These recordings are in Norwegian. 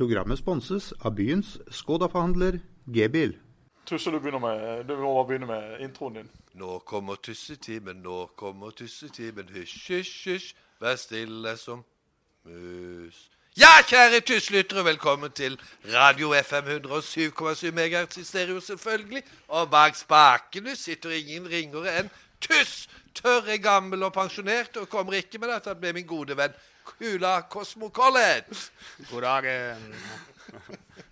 Programmet sponses av byens Skoda-forhandler G-bil. Tusse, du, begynner med, du må begynne med introen din. Nå kommer tussetimen, nå kommer tussetimen. Hysj, hysj, hysj, vær stille som mus. Ja, kjære tusslyttere, velkommen til Radio FM 107,7 MHz i stereo, selvfølgelig. Og bak spakene sitter ingen ringere enn Tuss! Tørre, gammel og pensjonert, og kommer ikke med dette med min gode venn Kula Cosmo College. God dag. eh,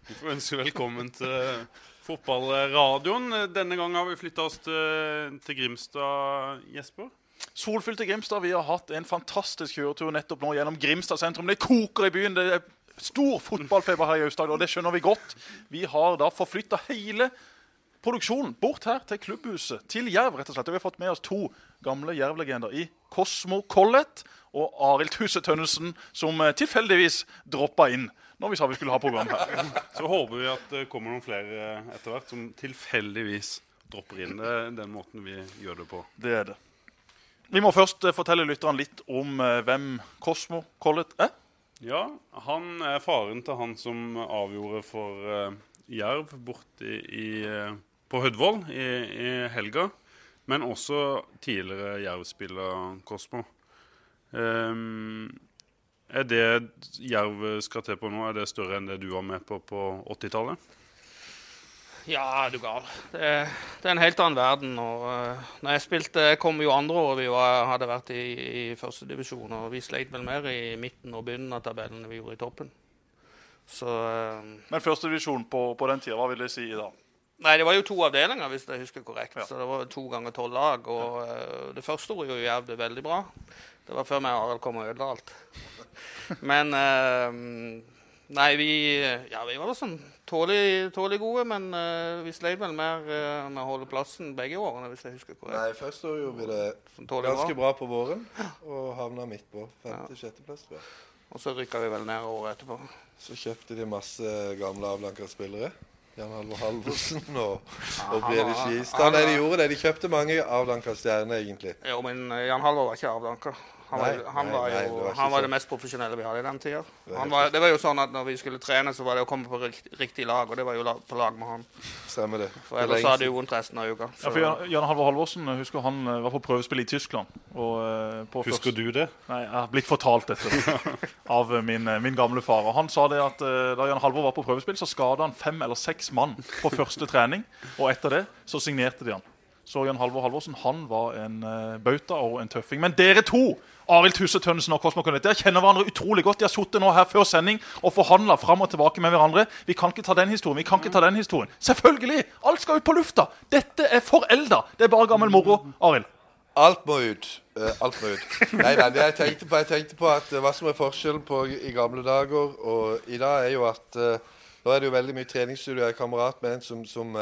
Vi får ønske velkommen til fotballradioen. Denne gangen har vi flytta oss til, til Grimstad, Jesper. Solfylte Grimstad. Vi har hatt en fantastisk kjøretur nettopp nå gjennom Grimstad sentrum. Det koker i byen. Det er stor fotballfeber her i Aust-Agder, og det skjønner vi godt. Vi har da forflytta hele produksjonen bort her til klubbhuset, til Jerv, rett og slett. Og vi har fått med oss to gamle Jerv-legender i Kosmo Collett og Arild Huse Tønnesen, som eh, tilfeldigvis droppa inn når vi sa vi skulle ha program her. Så håper vi at det kommer noen flere etter hvert som tilfeldigvis dropper inn. Det er den måten vi gjør det på. Det er det. Vi må først eh, fortelle lytterne litt om eh, hvem Kosmo Collett er. Ja, han er faren til han som avgjorde for eh, Jerv borte i, eh, på Hødvoll i, i helga. Men også tidligere Jerv-spiller Kosmo. Um, er det Jerv skal til på nå, er det større enn det du var med på på 80-tallet? Ja, er du gal. Det det er en helt annen verden. Og, uh, når jeg spilte, jeg kom jo andre året vi var, hadde vært i, i førstedivisjon. Og vi sleit vel mer i midten og bunnen av tabellen enn vi gjorde i toppen. Så uh, Men førstedivisjon på, på den tida, hva vil det si da? Nei, det var jo to avdelinger, hvis jeg husker korrekt. Ja. Så det var to ganger tolv lag. Og uh, det første året gjorde Jerv det veldig bra. Det var før meg og Arild kom og ødela alt. Men uh, Nei, vi, ja, vi var da sånn tålelig, tålelig gode, men uh, vi sleit vel mer uh, med å holde plassen begge årene, hvis jeg husker korrekt. Nei, først år gjorde vi det Sånn ganske bra. bra på våren, og havna midt på. Femte-sjetteplass, tror jeg. Og så rykka vi vel ned året etterpå. Så kjøpte de masse gamle avdanka spillere. Jan Halvor Halvorsen og, og han Brede Skistad. Nei, de gjorde det. De kjøpte mange avdanka stjerner, egentlig. Jo, men uh, Jan Halvor var ikke avdanka. Han, Nei, var, han, nei, var, nei, jo, det var han var det mest profesjonelle vi hadde i den tida. Han var, det var jo sånn at når vi skulle trene, så var det å komme på rikt, riktig lag, og det var jo la, på lag med han. Stemmer det. For er ellers hadde jo vondt resten av uka. Ja, for Jan, Jan Halvor Halvorsen jeg husker han eh, var på prøvespill i Tyskland. Og, eh, på Husker først, du det? Nei, jeg har blitt fortalt dette av eh, min, eh, min gamle far. Og Han sa det at eh, da Jan Halvor var på prøvespill, så skada han fem eller seks mann på første trening. Og etter det så signerte de han. Så Jan Halvor Halvorsen han var en uh, bauta og en tøffing. Men dere to, Arild Tuse Tønnesen og Cosmo Connett, dere kjenner hverandre utrolig godt. De har sittet nå her før sending og forhandla fram og tilbake med hverandre. Vi kan ikke ta den historien. vi kan ikke ta den historien. Selvfølgelig! Alt skal ut på lufta! Dette er forelda. Det er bare gammel moro. Arild. Alt må ut. Uh, alt må ut. Nei, nei, jeg tenkte på, jeg tenkte på at uh, hva som er forskjellen på i gamle dager og i dag, er jo at nå er det jo veldig mye treningsstudio. Jeg er kamerat med en som, som,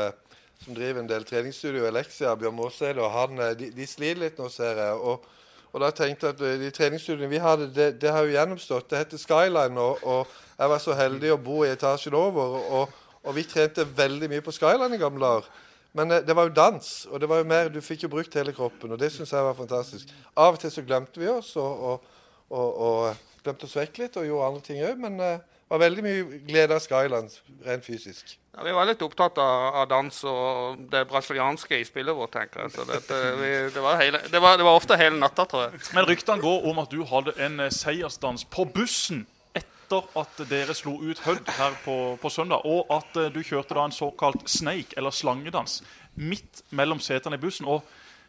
som driver en del treningsstudio i Elexia, Bjørn Måsæd, og han, eh, de, de sliter litt nå, ser jeg. Og, og da tenkte jeg at eh, de treningsstudiene vi hadde, det, det har jo gjennomstått. Det heter Skyline, og, og jeg var så heldig å bo i etasjen over. Og, og vi trente veldig mye på Skyline i gamle dager. Men eh, det var jo dans, og det var jo mer, du fikk jo brukt hele kroppen, og det syns jeg var fantastisk. Av og til så glemte vi oss, og, og, og, og glemte oss vekk litt, og gjorde andre ting òg. Men var veldig mye glede av Skylands rent fysisk. ja, vi var litt opptatt av, av dans og det brasilianske i spillet vårt, tenker jeg. Så dette, vi, det, var hele, det, var, det var ofte hele natta, tror jeg. Men ryktene går om at du hadde en eh, seiersdans på bussen etter at dere slo ut Hødd her på, på søndag, og at eh, du kjørte da en såkalt snake, eller slangedans, midt mellom setene i bussen. Og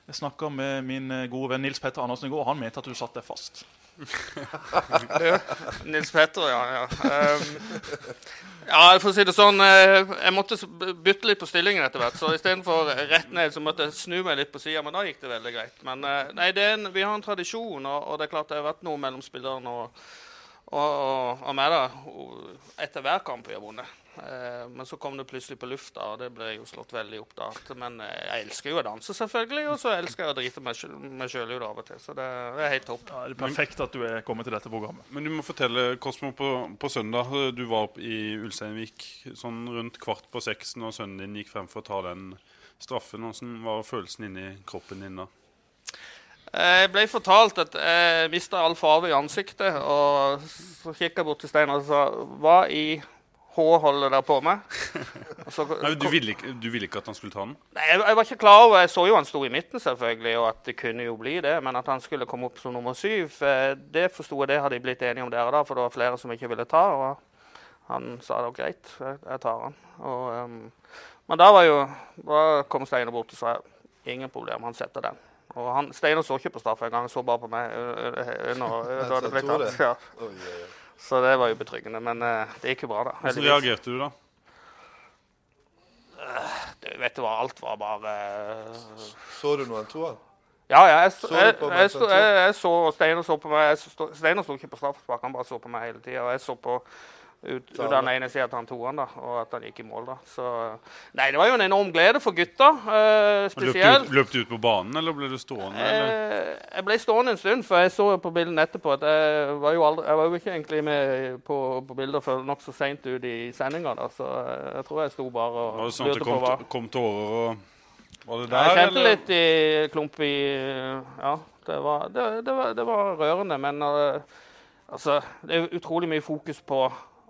jeg snakka med min eh, gode venn Nils Petter Andersen i går, og han mente at du satt deg fast. Nils Petter, ja. ja. Um, ja, for å si det sånn, eh, jeg måtte bytte litt på stillingen etter hvert. Så istedenfor rett ned, så måtte jeg snu meg litt på sida. Men da gikk det veldig greit. Men eh, nei, en, vi har en tradisjon, og, og det er klart det har vært noe mellom spillerne og, og, og, og meg da, etter hver kamp vi har vunnet. Eh, men så kom det plutselig på lufta, og det ble jo slått veldig opp da. Men eh, jeg elsker jo å danse, selvfølgelig, og så elsker jeg å drite meg sjøl- ut av og til. Så det, det er helt topp. Ja, det er perfekt at du er kommet til dette programmet. Men du må fortelle, Kosmo, på, på søndag du var opp i Ulsteinvik sånn rundt kvart på seks når sønnen din gikk frem for å ta den straffen. Hvordan var følelsen inni kroppen din da? Jeg ble fortalt at jeg mista all farve i ansiktet. Og så kikka jeg bort til Steinar og sa hva i Hva holder dere på med? Så, Nei, du, ville ikke, du ville ikke at han skulle ta den? Nei, jeg, jeg var ikke klar over Jeg så jo han sto i midten, selvfølgelig, og at det kunne jo bli det. Men at han skulle komme opp som nummer syv, eh, det forsto jeg det hadde de blitt enige om der og da. For det var flere som ikke ville ta. Og han sa var greit, jeg, jeg tar han. Og, um, men da var jo Da kom Steinar bort og sa ingen problem, han setter den. Og han, Steinar så ikke på straffa engang, så bare på meg. ø- ø- under- da hadde det blitt tror Så det var jo betryggende. Men eh, det gikk jo bra, da. Hvordan reagerte du da? Du vet du hva, alt var bare eh, Så du noe, han tok? Ja, ja. Jeg, Så jeg, jeg, jeg, jeg så og Steinar så på meg. Jeg Steinar sto ikke på straffespark, han bare så på meg hele tida. Og jeg så på ut, ut den ene sida at han tok han, da, og at han gikk i mål. da. Så Nei, det var jo en enorm glede for gutta, eh, Løp du, spesielt. ut, løp du ut på banen, eller ble du stående? Eller? Eh, jeg ble stående en stund, for jeg så på bildene etterpå at jeg var jo, aldri, jeg var jo ikke egentlig med på, på bilder før nokså seint ut i sendinga. Så jeg tror jeg sto bare Var og det sånn at Var det på at hva kom tårer og Var det der, eller? Jeg kjente eller? litt i klump i Ja, det var, det, det var, det var rørende. Men uh, altså, det er utrolig mye fokus på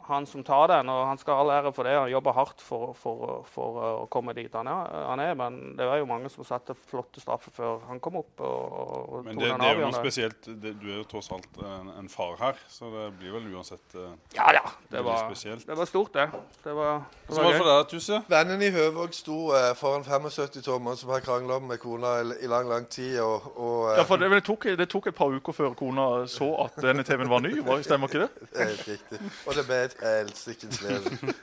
han som tar den, og han skal ha all ære for det. Han jobber hardt for, for, for å komme dit han er, han er. Men det var jo mange som satte flotte straffer før han kom opp. og, og Men det, det er jo noe spesielt. Det, du er jo tross alt en, en far her, så det blir vel uansett eh, Ja, ja. Det var, det var stort, det. Det var, det Så var var det for deg, Tusse? Vennen i Høvåg sto eh, foran 75-tommer som har krangla med kona i, i lang, lang tid. Og, og eh, Ja, for det, det, tok, det tok et par uker før kona så at denne TV-en var ny. var- Stemmer ikke det? det er helt riktig. Og det ble et helsikens leven.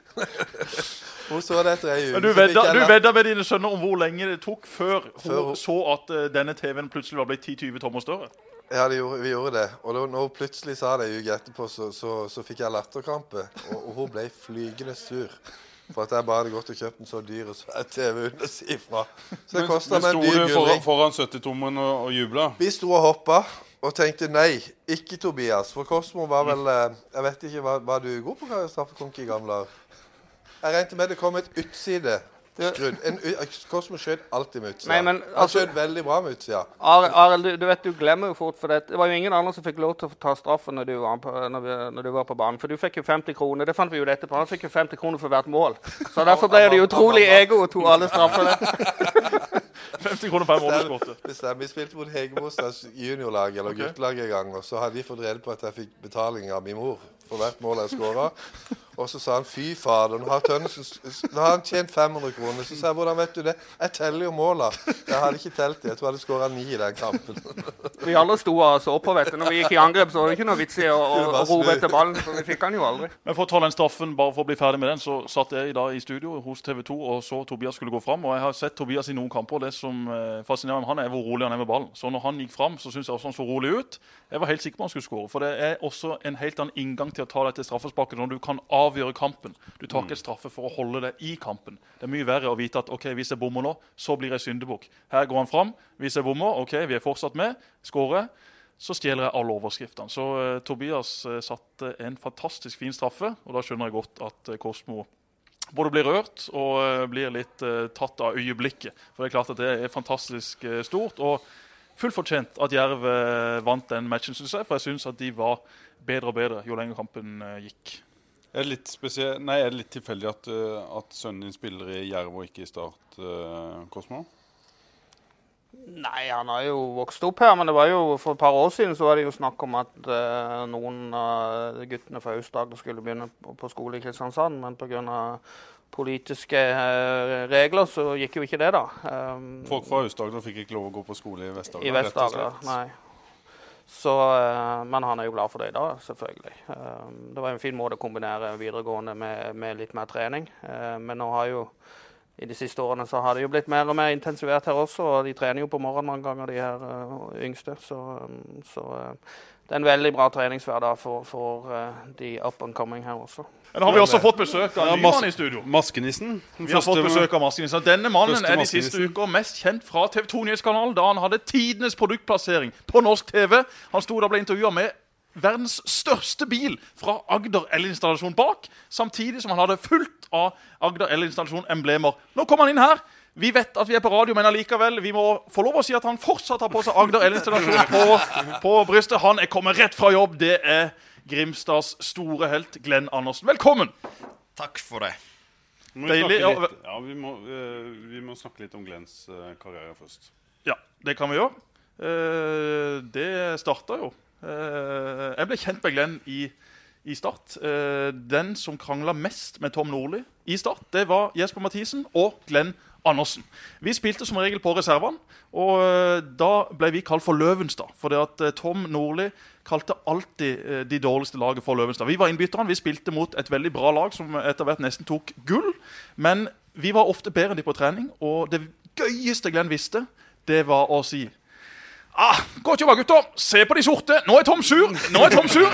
Hun så det etter ei uke. Du vedda, du med dine sønner om hvor lenge det tok før Før hun- hun så at uh, denne TV-en plutselig var blitt 10-20 tommer større. Ja, det gjorde, vi gjorde det. Og da når hun plutselig sa det ei uke etterpå, så, så, så fikk jeg latterkrampe. Og, og hun ble flygende sur. For at jeg bare hadde gått og kjøpt en så dyr og svær TV under si ifra. Så det kosta meg en dyr du foran, gullring. foran 70-tommeren og, og jubla? Vi sto og hoppa og tenkte nei, ikke Tobias. For Kosmo var vel eh, Jeg vet ikke, var, var du god på straffekonk i gamle? Jeg regnet med det kom et utside. Skrudd. En, Kosmo skjøt alltid med utsida. Nei, men, Han altså- skjøt veldig bra med utsida. Arild, du, du vet du glemmer jo fort, for det, det var jo ingen andre som fikk lov til å ta straffen når du var på, når vi, når du var på banen. For du fikk jo 50 kroner. Det fant vi jo etterpå. Han fikk jo 50 kroner for hvert mål. Så derfor ble det utrolig ego å tok alle straffene. 50 kroner per månedskortet. Det stemmer. Vi spilte mot Hegemostad juniorlag eller guttelag en gang. Og så hadde de fått rede på at jeg fikk betaling av min mor for hvert mål jeg skåra. Og så sa han fy fader, nå har Tønnesen nå har han tjent 500 kroner. Så sa jeg hvordan vet du det? Jeg teller jo måla. Jeg hadde ikke telt det. Jeg tror jeg hadde skåra ni i den kampen. Vi alle sto og så på, vet du. Når vi gikk i angrep, så var det ikke noe vits i å, å, rope etter ballen, for vi fikk han jo aldri. Men for å ta den straffen, bare for å bli ferdig med den, så satt jeg i dag i studio hos TV 2 og så Tobias skulle gå fram. Og jeg har sett Tobias i noen kamper, og det som eh, fascinerer med han er hvor rolig han er med ballen. Så når han gikk fram, så syns jeg også han så rolig ut. Jeg var helt sikker på han skulle skåre. For det er også en helt annen inngang til å ta deg til straffesparket når du kan avgjøre kampen. Du tar ikke straffe for å holde deg i kampen. Det er mye verre å vite at ok, hvis jeg bommer nå, så blir jeg syndebukk. Her går han fram. Hvis jeg bommer, ok, vi er fortsatt med, skårer så stjeler jeg alle overskriftene. Så uh, Tobias uh, satte en fantastisk fin straffe, og da skjønner jeg godt at uh, Kosmo både blir rørt og blir litt tatt av øyeblikket. For det er klart at det er fantastisk stort. Og fullt fortjent at Jerv vant den matchen, syns jeg. For jeg syns at de var bedre og bedre jo lenger kampen gikk. Er det litt, Nei, er det litt tilfeldig at, eh, at sønnen din spiller i Jerv og ikke i Start, uh, Kosmo? Nei, han har jo vokst opp her, men det var jo for et par år siden så var det jo snakk om at uh, noen av guttene fra Aust-Agder skulle begynne på, på skole i Kristiansand, men pga. politiske uh, regler så gikk jo ikke det, da. Um, Folk fra Aust-Agder fikk ikke lov å gå på skole i Vest-Agder? I Vest-Agder, nei. Så, eh, men han er jo glad for det i dag, selvfølgelig. Eh, det var en fin måte å kombinere videregående med, med litt mer trening. Eh, men nå har jo i de siste årene så har det jo blitt mer og mer intensivert her også, og de trener jo på morgenen mange ganger, de her yngste. Så, så det er en veldig bra treningshverdag for, for uh, de up and coming her også. Men nå har vi også fått besøk av Ja, i studio. Maskenissen. Vi har fått besøk av Maskenissen. Denne mannen er de siste uker mest kjent fra TV 2 Nyhetskanalen, da han hadde tidenes produktplassering på norsk TV. Han sto da og ble intervjua med verdens største bil fra Agder elinstallasjon bak, samtidig som han hadde fullt av Agder elinstallasjon-emblemer. Nå kom han inn her. Vi vet at vi er på radio, men allikevel, vi må få lov å si at han fortsatt har på seg Agder elinstallasjon på, på brystet. Han er kommet rett fra jobb. Det er Grimstads store helt Glenn Andersen. Velkommen! Takk for det. Må vi, Deilig, litt, ja, vi, må, eh, vi må snakke litt om Glens eh, karriere først. Ja, det kan vi gjøre. Eh, det starta jo. Jeg ble kjent med Glenn i, i Start. Den som krangla mest med Tom Nordli i Start, det var Jesper Mathisen og Glenn Andersen. Vi spilte som regel på reservene, og eh, da ble vi kalt for Løvenstad. For at eh, Tom Nordli kalte alltid eh, de dårligste laget for Løvenstad. Vi var innbytterne. Vi spilte mot et veldig bra lag som etter hvert nesten tok gull. Men vi var ofte bedre enn de på trening, og det gøyeste Glenn visste, det var å si Ah, godt jobba, gutter! Se på de sorte! Nå er Tom sur! Nå er Tom sur!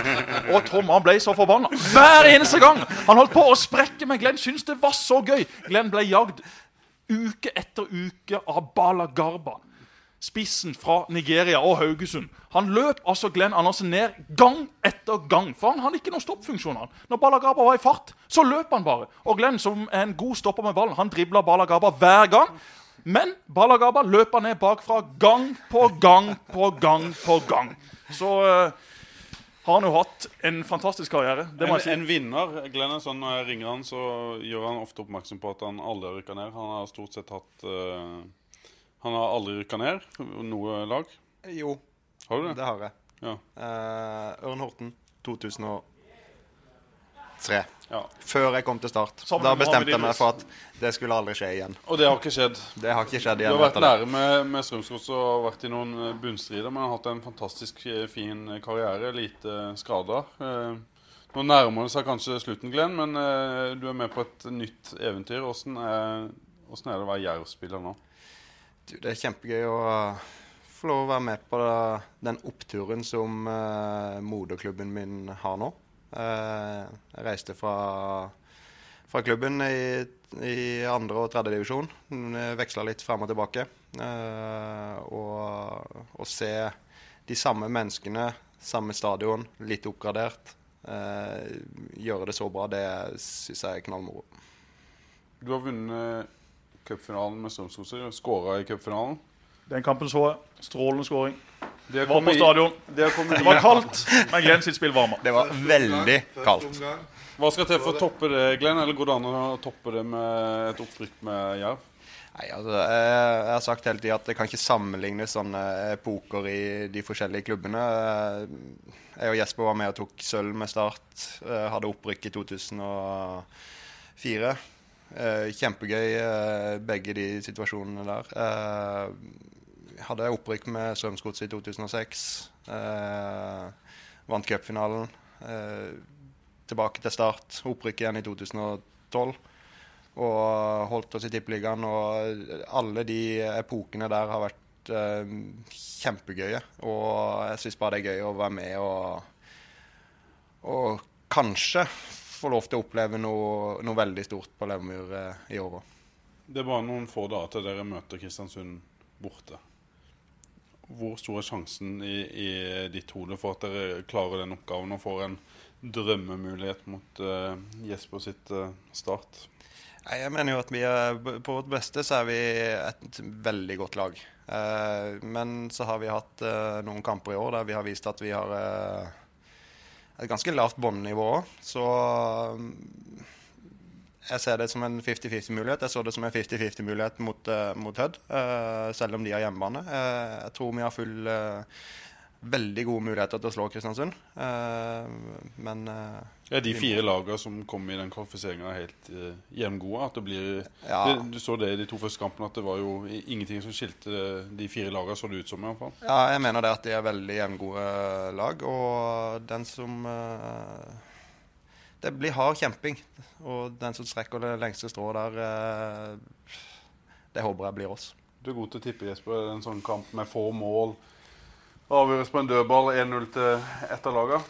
Og Tom han ble så forbanna hver eneste gang. Han holdt på å sprekke, men Glenn syntes det var så gøy. Glenn ble jagd uke etter uke av Bala Garba. Spissen fra Nigeria og Haugesund. Han løp altså Glenn Andersen ned gang etter gang. For han hadde ikke noen stoppfunksjon. Når Bala Garba var i fart, så løp han bare. Og Glenn, som er en god stopper med ballen, han dribla Bala Garba hver gang. Men Bala Garba løper ned bakfra gang på gang på gang på gang. Så eh, har han jo hatt en fantastisk karriere. Det må En, jeg si. en vinner. Glenn er sånn Når jeg ringer han, så gjør han ofte oppmerksom på at han aldri har rykka ned. Han har stort sett hatt uh, Han har aldri rykka ned noe lag. Jo, Har du det? det har jeg. Ja. Uh, Ørn Horten 2003. ja. Før jeg kom til Start. Sammen Da bestemte jeg meg for at det skulle aldri skje igjen. Og det har ikke skjedd. Det har ikke skjedd Du har vært nære med, med Strømsgods og vært i noen eh, bunnstrider, men har hatt en fantastisk eh, fin karriere. Lite skader. Eh, Nå nærmer det seg kanskje slutten, Glenn, men eh, du er med på et nytt eventyr. Åssen er, hvordan er det å være Jerv-spiller nå? Du, det er kjempegøy å få lov å være med på den oppturen som moderklubben min har nå. Eh, jeg reiste fra, fra klubben i, i andre og tredjedivisjon. Veksla litt frem og tilbake. Og, og å se de samme menneskene, samme stadion, litt oppgradert, eh, gjøre det så bra, det syns jeg er knallmoro. Du har vunnet cupfinalen med Strømsgodset. Skåra i cupfinalen. Den kampen så jeg. Strålende skåring. Det Var på stadion. det Det var kaldt, men Glenn sitt spill varma. Det var veldig kaldt. Hva skal til for å toppe det, Glenn? Eller går det an å toppe det med et opprykk med Jerv? Nei, altså, jeg, har sagt hele tida at det kan ikke sammenlignes sånne epoker i de forskjellige klubbene. Jeg og Jesper var med og tok sølv med Start. eh, Hadde opprykk i 2004. Eh, Kjempegøy, eh, begge de situasjonene der. Hadde opprykk med Strømsgodset i 2006. eh, Vant cupfinalen. Eh, Tilbake til Start. Opprykk igjen i 2012 og holdt oss i Tippeligaen. Og alle de epokene der har vært eh, kjempegøye. Og jeg syns bare det er gøy å være med og, og kanskje få lov til å oppleve noe, noe veldig stort på Levermyr eh, i år òg. Det er bare noen få dager til dere møter Kristiansund borte. Hvor stor er sjansen i, i ditt hode for at dere klarer den oppgaven og får en drømmemulighet mot uh, Jesper sitt uh, start? Jeg mener jo at vi er, på vårt beste så er vi et veldig godt lag. Uh, men så har vi hatt noen kamper i år der vi har vist at vi har et ganske lavt båndnivå òg. Så mm, jeg ser det som en 50-50-mulighet. Jeg så det som en 50-50-mulighet mot, uh, mot Hødd, eh, selv om de har hjemmebane. Eh, jeg tror vi har full eh, Veldig gode muligheter til å slå Kristiansund. Uh, men uh, Er de fire lagene som kom i den kvalifiseringa helt uh, jevngode? At det blir Ja. det, Du så det i de to første kampene, at det var jo ingenting som skilte de fire lagene, så det ut som i hvert fall. Ja, jeg mener det at de er veldig jevngode lag, og den som eh, Det blir hard kjemping. Og den som strekker det lengste strået der, eh, det håper jeg blir oss. Du er god til å tippe, Jesper. En sånn kamp med få mål. Avgjøres på en dødball 1-0 til ett av lagene.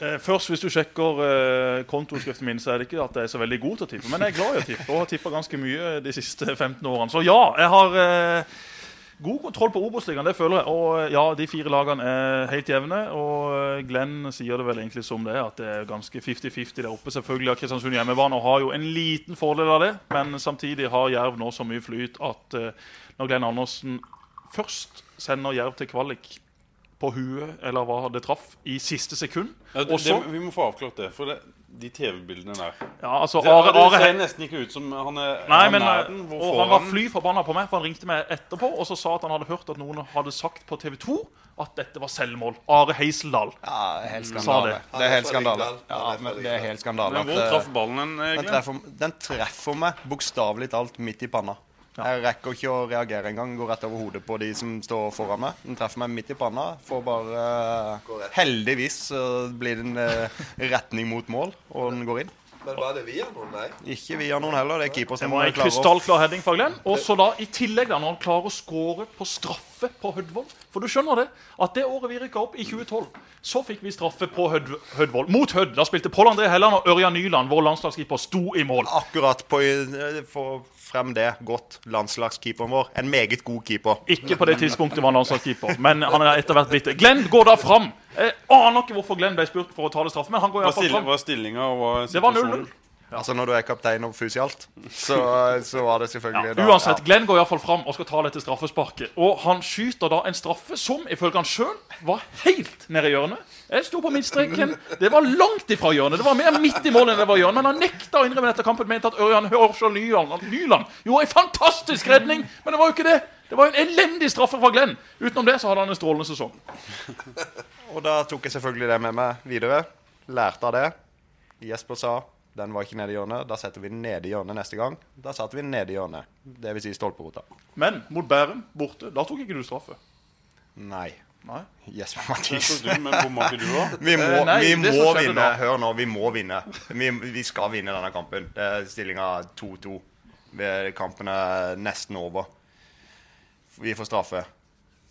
Eh, først, Hvis du sjekker eh, kontoskriften min, så er det ikke at jeg er så veldig god til å tippe. Men jeg er glad i å tippe og har tippa ganske mye de siste 15 årene. Så ja, jeg har eh, god kontroll på Obos-ligaen, det føler jeg. Og eh, ja, de fire lagene er helt jevne. Og eh, Glenn sier det vel egentlig som det er, at det er ganske 50-50 der oppe. Selvfølgelig har Kristiansund hjemmebane og har jo en liten fordel av det. Men samtidig har Jerv nå så mye flyt at eh, når Glenn Andersen først sender Jerv til kvalik på huet, eller hva det traff, i siste sekund. Ja, det, Også, det, vi må få avklart det. For det, de TV-bildene der ja, altså, det, Are, det Are, ser nesten ikke ut som han er, Nei, han men, er den. og han var fly forbanna på meg, for han ringte meg etterpå og så sa at han hadde hørt at noen hadde sagt på TV 2 at dette var selvmål. Are Heiseldal. Ja, helt Sa skandale. det. Det er helt skandale. Ja, men det er helt skandale. Men hvor eh, traff ballen den, den treffer, den treffer meg bokstavelig talt midt i panna. Jeg rekker ikke å reagere engang. Går rett over hodet på de som står foran meg. Den treffer meg midt i panna. Får bare uh. Heldigvis uh, blir det en uh, retning mot mål, og den går inn. Men var det via noen? Nei. Ikke via noen heller. Det er keeper Det som var en klarer å krystallklar heading fra Glenn. Og så da i tillegg, da, når han klarer å skåre på straffe på Hødvold For du skjønner det, at det året vi rykka opp, i 2012, så fikk vi straffe på Hød Hødvold. Mot Hødd. Da spilte Pål André Helland og Ørjan Nyland, vår landslagskeeper, sto i mål. Akkurat på eh, få frem det godt. Landslagskeeperen vår. En meget god keeper. Ikke på det tidspunktet var han landslagskeeper, men han er etter hvert blitt det. Glenn går da fram. Jeg aner ikke hvorfor Glenn ble spurt for å ta det straffen, men han går Hva iallfall fram. var stillinga og hva Det var situasjonen? 0-0. Altså Når du er kaptein og fus i alt, så, så var det selvfølgelig Ja, da- uansett, Glenn går iallfall fram og skal ta dette straffesparket. Og han skyter da en straffe som ifølge han sjøl var helt nede i hjørnet. Jeg sto på midtstreken. Det var langt ifra hjørnet. Det var mer midt i målet enn det var hjørnet. Men han nekta å innrømme etter kampen. Mente at Ørjan Hørsel Nyland, Nyland gjorde en fantastisk redning. Men det var jo ikke det. Det var en elendig straffe fra Glenn. Utenom det så hadde han en strålende sesong. Og da tok jeg selvfølgelig det med meg videre. Lærte av det. Jesper sa den var ikke nede i hjørnet. Da setter vi den nede i hjørnet neste gang. Da satte vi den nede i hjørnet. Det vil si stolperota. Men mot Bærum borte, da tok ikke du straffe. Nei. Nei. Jesper Mathis. Du, men bomma ikke du òg? Vi må, Eh, nei, vi må vinne. da- Hør nå, vi må vinne. Vi, vi skal vinne denne kampen. Stillinga 2-2. Kampen er nesten over. Vi får straffe.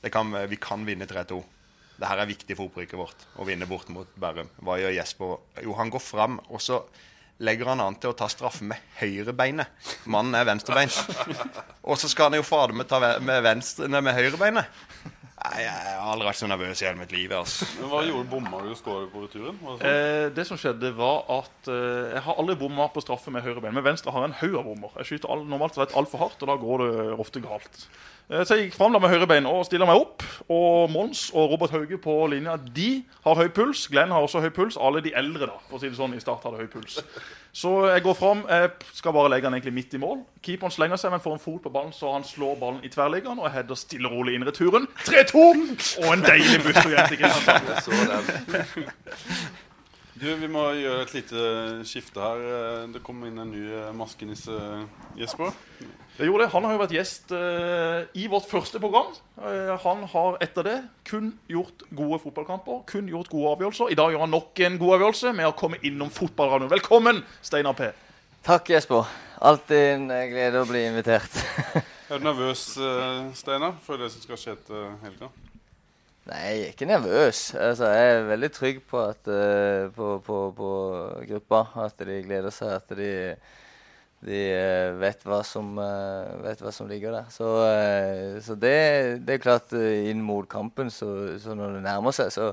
Det kan, vi kan vinne 3-2. Det her er viktig for opprykket vårt, å vinne bort mot Bærum. Hva gjør Jesper? Jo, han går fram, og så legger han an til å ta straffen med høyrebeinet. Mannen er venstrebeint. Og så skal han jo fader meg ta med, venstre, nei, med høyrebeinet. Nei, Jeg har aldri vært så nervøs i hele mitt liv. altså. Men Hva gjorde bomma du skåret på returen? Det? Eh, det som skjedde, var at eh, jeg har aldri bomma på straffe med høyre bein. Men venstre har en haug av bommer. Jeg skyter all, normalt sett altfor hardt, og da går det ofte galt. Eh, så jeg gikk fram med høyre bein og stiller meg opp. Og Mons og Robert Hauge på linja de har høy puls. Glenn har også høy puls. Alle de eldre da, for å si det sånn, i start hadde høy puls. Så jeg går fram, jeg skal bare legge den egentlig midt i mål. Keeperen slenger seg, men får en fot på ballen, så han slår ballen i tverrliggeren og header stille og rolig inn returen. 3-2! Og en deilig til. Jeg så den. Du, Vi må gjøre et lite skifte her. Det kommer inn en ny eh, maskenisse, Jesper. Det gjorde det. Han har jo vært gjest eh, i vårt første program. Eh, han har etter det kun gjort gode fotballkamper, kun gjort gode avgjørelser. I dag gjør han nok en god avgjørelse med å komme innom fotballradioen. Velkommen, Steinar P. Takk, Jesper. Alltid en eh, glede å bli invitert. Er du nervøs, eh, Steinar, for det som skal skje til helga? Nei, jeg er ikke nervøs. Altså, jeg er veldig trygg på, at, eh, på, på, på gruppa. At de gleder seg. At de, de eh, vet, hva som, eh, vet hva som ligger der. Så, eh, så det, det er klart, inn mot kampen, så, så når det nærmer seg, så,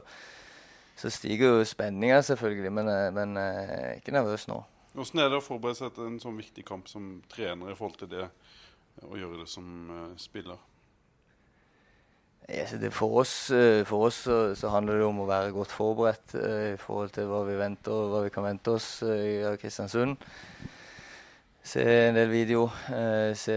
så stiger jo spenninga selvfølgelig. Men, men jeg er ikke nervøs nå. Hvordan er det å forberede seg til en sånn viktig kamp som trener i forhold til det å gjøre det som spiller? Ja, det for oss, for oss så, så handler det om å være godt forberedt i forhold til hva vi venter, hva vi kan vente oss av Kristiansund. Se en del video. Eh, se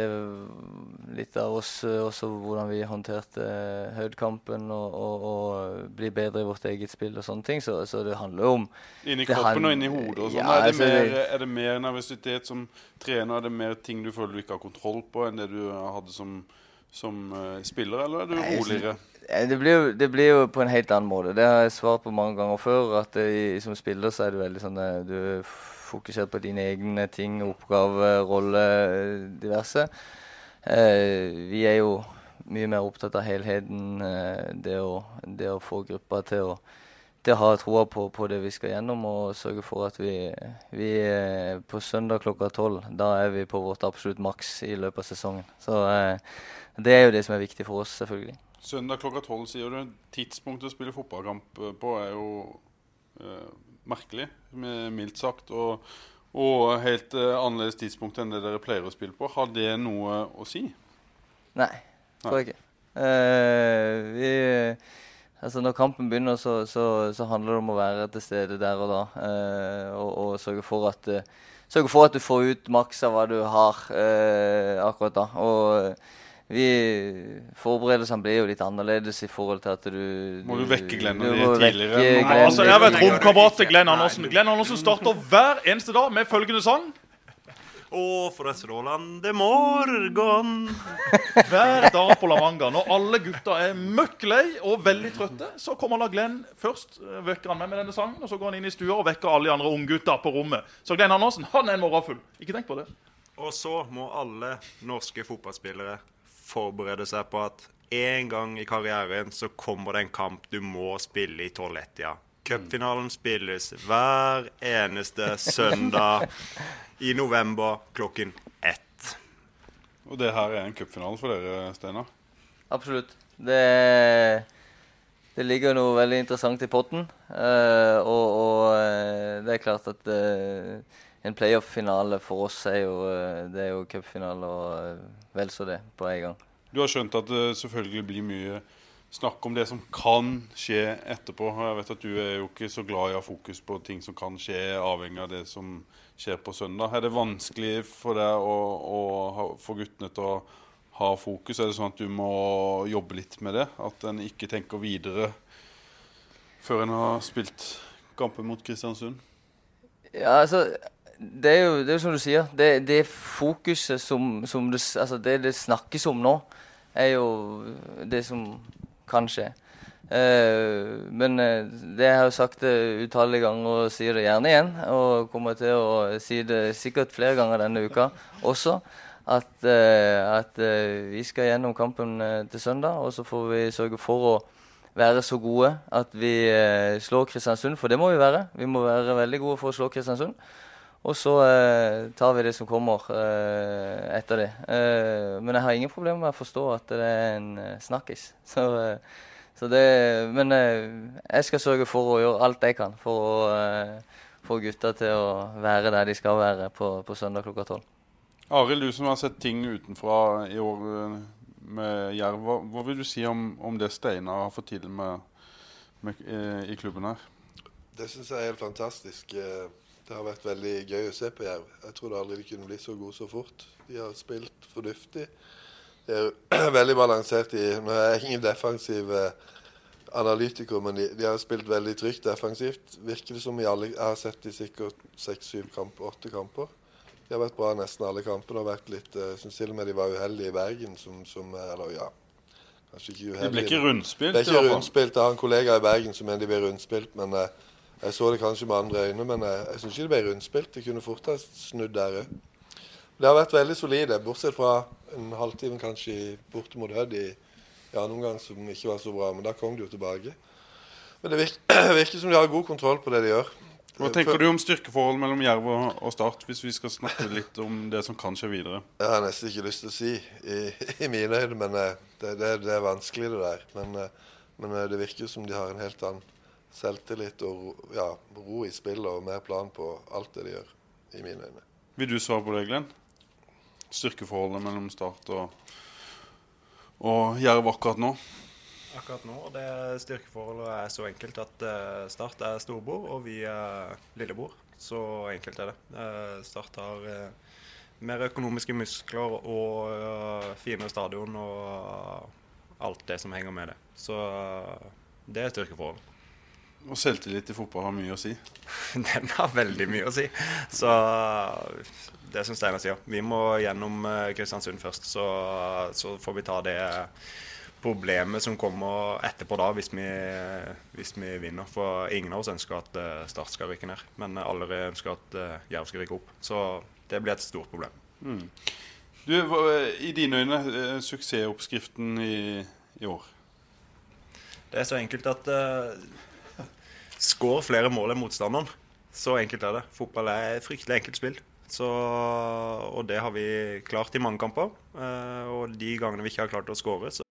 litt av oss eh, også hvordan vi håndterte eh, Høyd-kampen og, og, og bli bedre i vårt eget spill og sånne ting. Så, så det handler jo om Inni kroppen han- og inni hodet og sånn. Ja, er, altså, er det mer nervøsitet som trener? Er det mer ting du føler du ikke har kontroll på, enn det du hadde som, som eh, spiller, eller er du Nei, roligere? Eh, Det blir, jo, det blir jo på en helt annen måte. Det har jeg svart på mange ganger før. At det, som spiller så er du veldig sånn eh, Du fokusert på dine egne ting, oppgave, rolle, eh, diverse. Eh, vi er jo mye mer opptatt av helheten. Eh, det, å, det å få gruppa til å det har ha troa på, på det vi skal gjennom, og sørge for at vi, vi på søndag klokka tolv Da er vi på vårt absolutt maks i løpet av sesongen. Så det er jo det som er viktig for oss, selvfølgelig. Søndag klokka tolv, sier du. Tidspunktet å spille fotballkamp på er jo eh, merkelig, mildt sagt. Og, og helt eh, annerledes tidspunkt enn det dere pleier å spille på. Har det noe å si? Nei, tror jeg ikke. Uh, vi, Altså Når kampen begynner, så, så, så handler det om å være til stede der og da. Uh, og, og sørge, for at, uh, sørge for at du får ut maks av hva du har akkurat da. Og vi Forberedelsene blir jo litt annerledes i forhold til at du Må du vekke Glenn du må tidligere? vekke Glenn Altså, jeg vet romkamerat til Glenn Andersen. Glenn Andersen starter hver eneste dag med følgende sang. Og fra strålende morgen Hver dag på Lavanga, Når alle gutta er møkk lei og veldig trøtte, så kommer da Glenn først. eh, Vekker han meg med denne sangen, og så går han inn i stua og vekker alle de andre unggutta på rommet. Så Glenn Andersen han er en morgenfugl. Ikke tenk på det. Og så må alle norske fotballspillere forberede seg på at en gang i karrieren så kommer det en kamp du må spille i tolv-ett-tida. Cupfinalen spilles hver eneste søndag i november klokken ett. Og det her er en cupfinale for dere, Steinar. Absolutt. Det, det ligger noe veldig interessant i potten. Uh, og og eh, det er klart at eh, en playoff-finale for oss er jo, eh, det er jo cupfinale og eh, vel så det på en gang. Du har skjønt at det selvfølgelig blir mye snakk om det som kan skje etterpå. Jeg vet at du er jo ikke så glad i å ha fokus på ting som kan skje, avhengig av det som skjer på søndag. Er det vanskelig for deg å, å få guttene til å ha fokus? Er det sånn at du må jobbe litt med det? At en ikke tenker videre før en har spilt kampen mot Kristiansund? Ja, altså Det er jo, det er som du sier. Det, det fokuset som, som det, altså det det snakkes om nå, er jo det som kan skje. Eh, men eh, det jeg har jo sagt det utallige ganger og sier det gjerne igjen. Og kommer til å si det sikkert flere ganger denne uka også. At, eh, at eh, vi skal gjennom kampen eh, til søndag, og så får vi sørge for å være så gode at vi eh, slår Kristiansund, for det må vi være. Vi må være veldig gode for å slå Kristiansund. Og så eh, tar vi det som kommer eh, etter det. Eh, men jeg har ingen problemer med å forstå at det er en eh, snakkis. Så, eh, så det, men eh, jeg skal sørge for å gjøre alt jeg kan for å eh, få gutta til å være der de skal være på, på søndag klokka tolv. Arild, du som har sett ting utenfra i år med Jerv, hva, hva vil du si om, om det Steinar har fått til med, med, i klubben her? Det syns jeg er helt fantastisk. Eh, Det har vært veldig gøy å se på Jerv. Jeg trodde aldri de kunne bli så gode så fort. De har spilt fornuftig. De er veldig balansert i Nå er jeg ingen defensiv eh, analytiker, men de, de har spilt veldig trygt defensivt. Virker det som i alle Jeg har sett de sikkert seks-syv kamper, åtte kamper. De har vært bra nesten alle kampene. har vært litt, Jeg syns til og med de var uheldige i Bergen, som, som Eller ja, kanskje ikke uheldige. De ble ikke rundspilt? Det er i ikke rundspilt. Jeg har en kollega i Bergen som mener de ble rundspilt. men eh, Jeg så det kanskje med andre øyne, men jeg, jeg syns ikke det ble rundspilt. Det kunne fort ha snudd der òg. Det har vært veldig solide, bortsett fra en halvtime kanskje borte mot Hødd i, i annen omgang som ikke var så bra. Men da kom de jo tilbake. Men det virker, virker som de har god kontroll på det de gjør. Hva tenker du om styrkeforholdet mellom Jerv og, og Start, hvis vi skal snakke litt om det som kan skje videre? Jeg har nesten ikke lyst til å si i, i mine øyne, men eh, det, det, det er vanskelig det der. Men, eh, men eh, det virker som de har en helt annen selvtillit og ro- ja, ro i spillet og mer plan på alt det de gjør, i mine øyne. Vil du svare på det, Glenn? Styrkeforholdet mellom Start og, og Jerv akkurat nå? Akkurat nå det styrkeforholdet er så enkelt at eh, Start er storbror, og vi er lillebror. Så enkelt er det. Eh, Start har eh, mer økonomiske muskler og finere stadion og alt det som henger med det. Så det er styrkeforholdet. Og selvtillit i fotball har mye å si. Den har veldig mye å si. Så det som Steinar sier, vi må gjennom eh, Kristiansund først. Så, så får vi ta det problemet som kommer etterpå da, hvis vi, hvis vi vinner. For ingen av oss ønsker at eh, Start skal rykke ned, men alle ønsker at eh, Jerv skal rykke opp. Så det blir et stort problem. Du, I dine øyne, suksessoppskriften i, i år? Det er så enkelt at uh, Skår flere mål enn motstanderen. Så enkelt er det. Fotball er et fryktelig enkelt spill. Så, og det har vi klart i mange kamper. Eh, og de gangene vi ikke har klart å skåre, så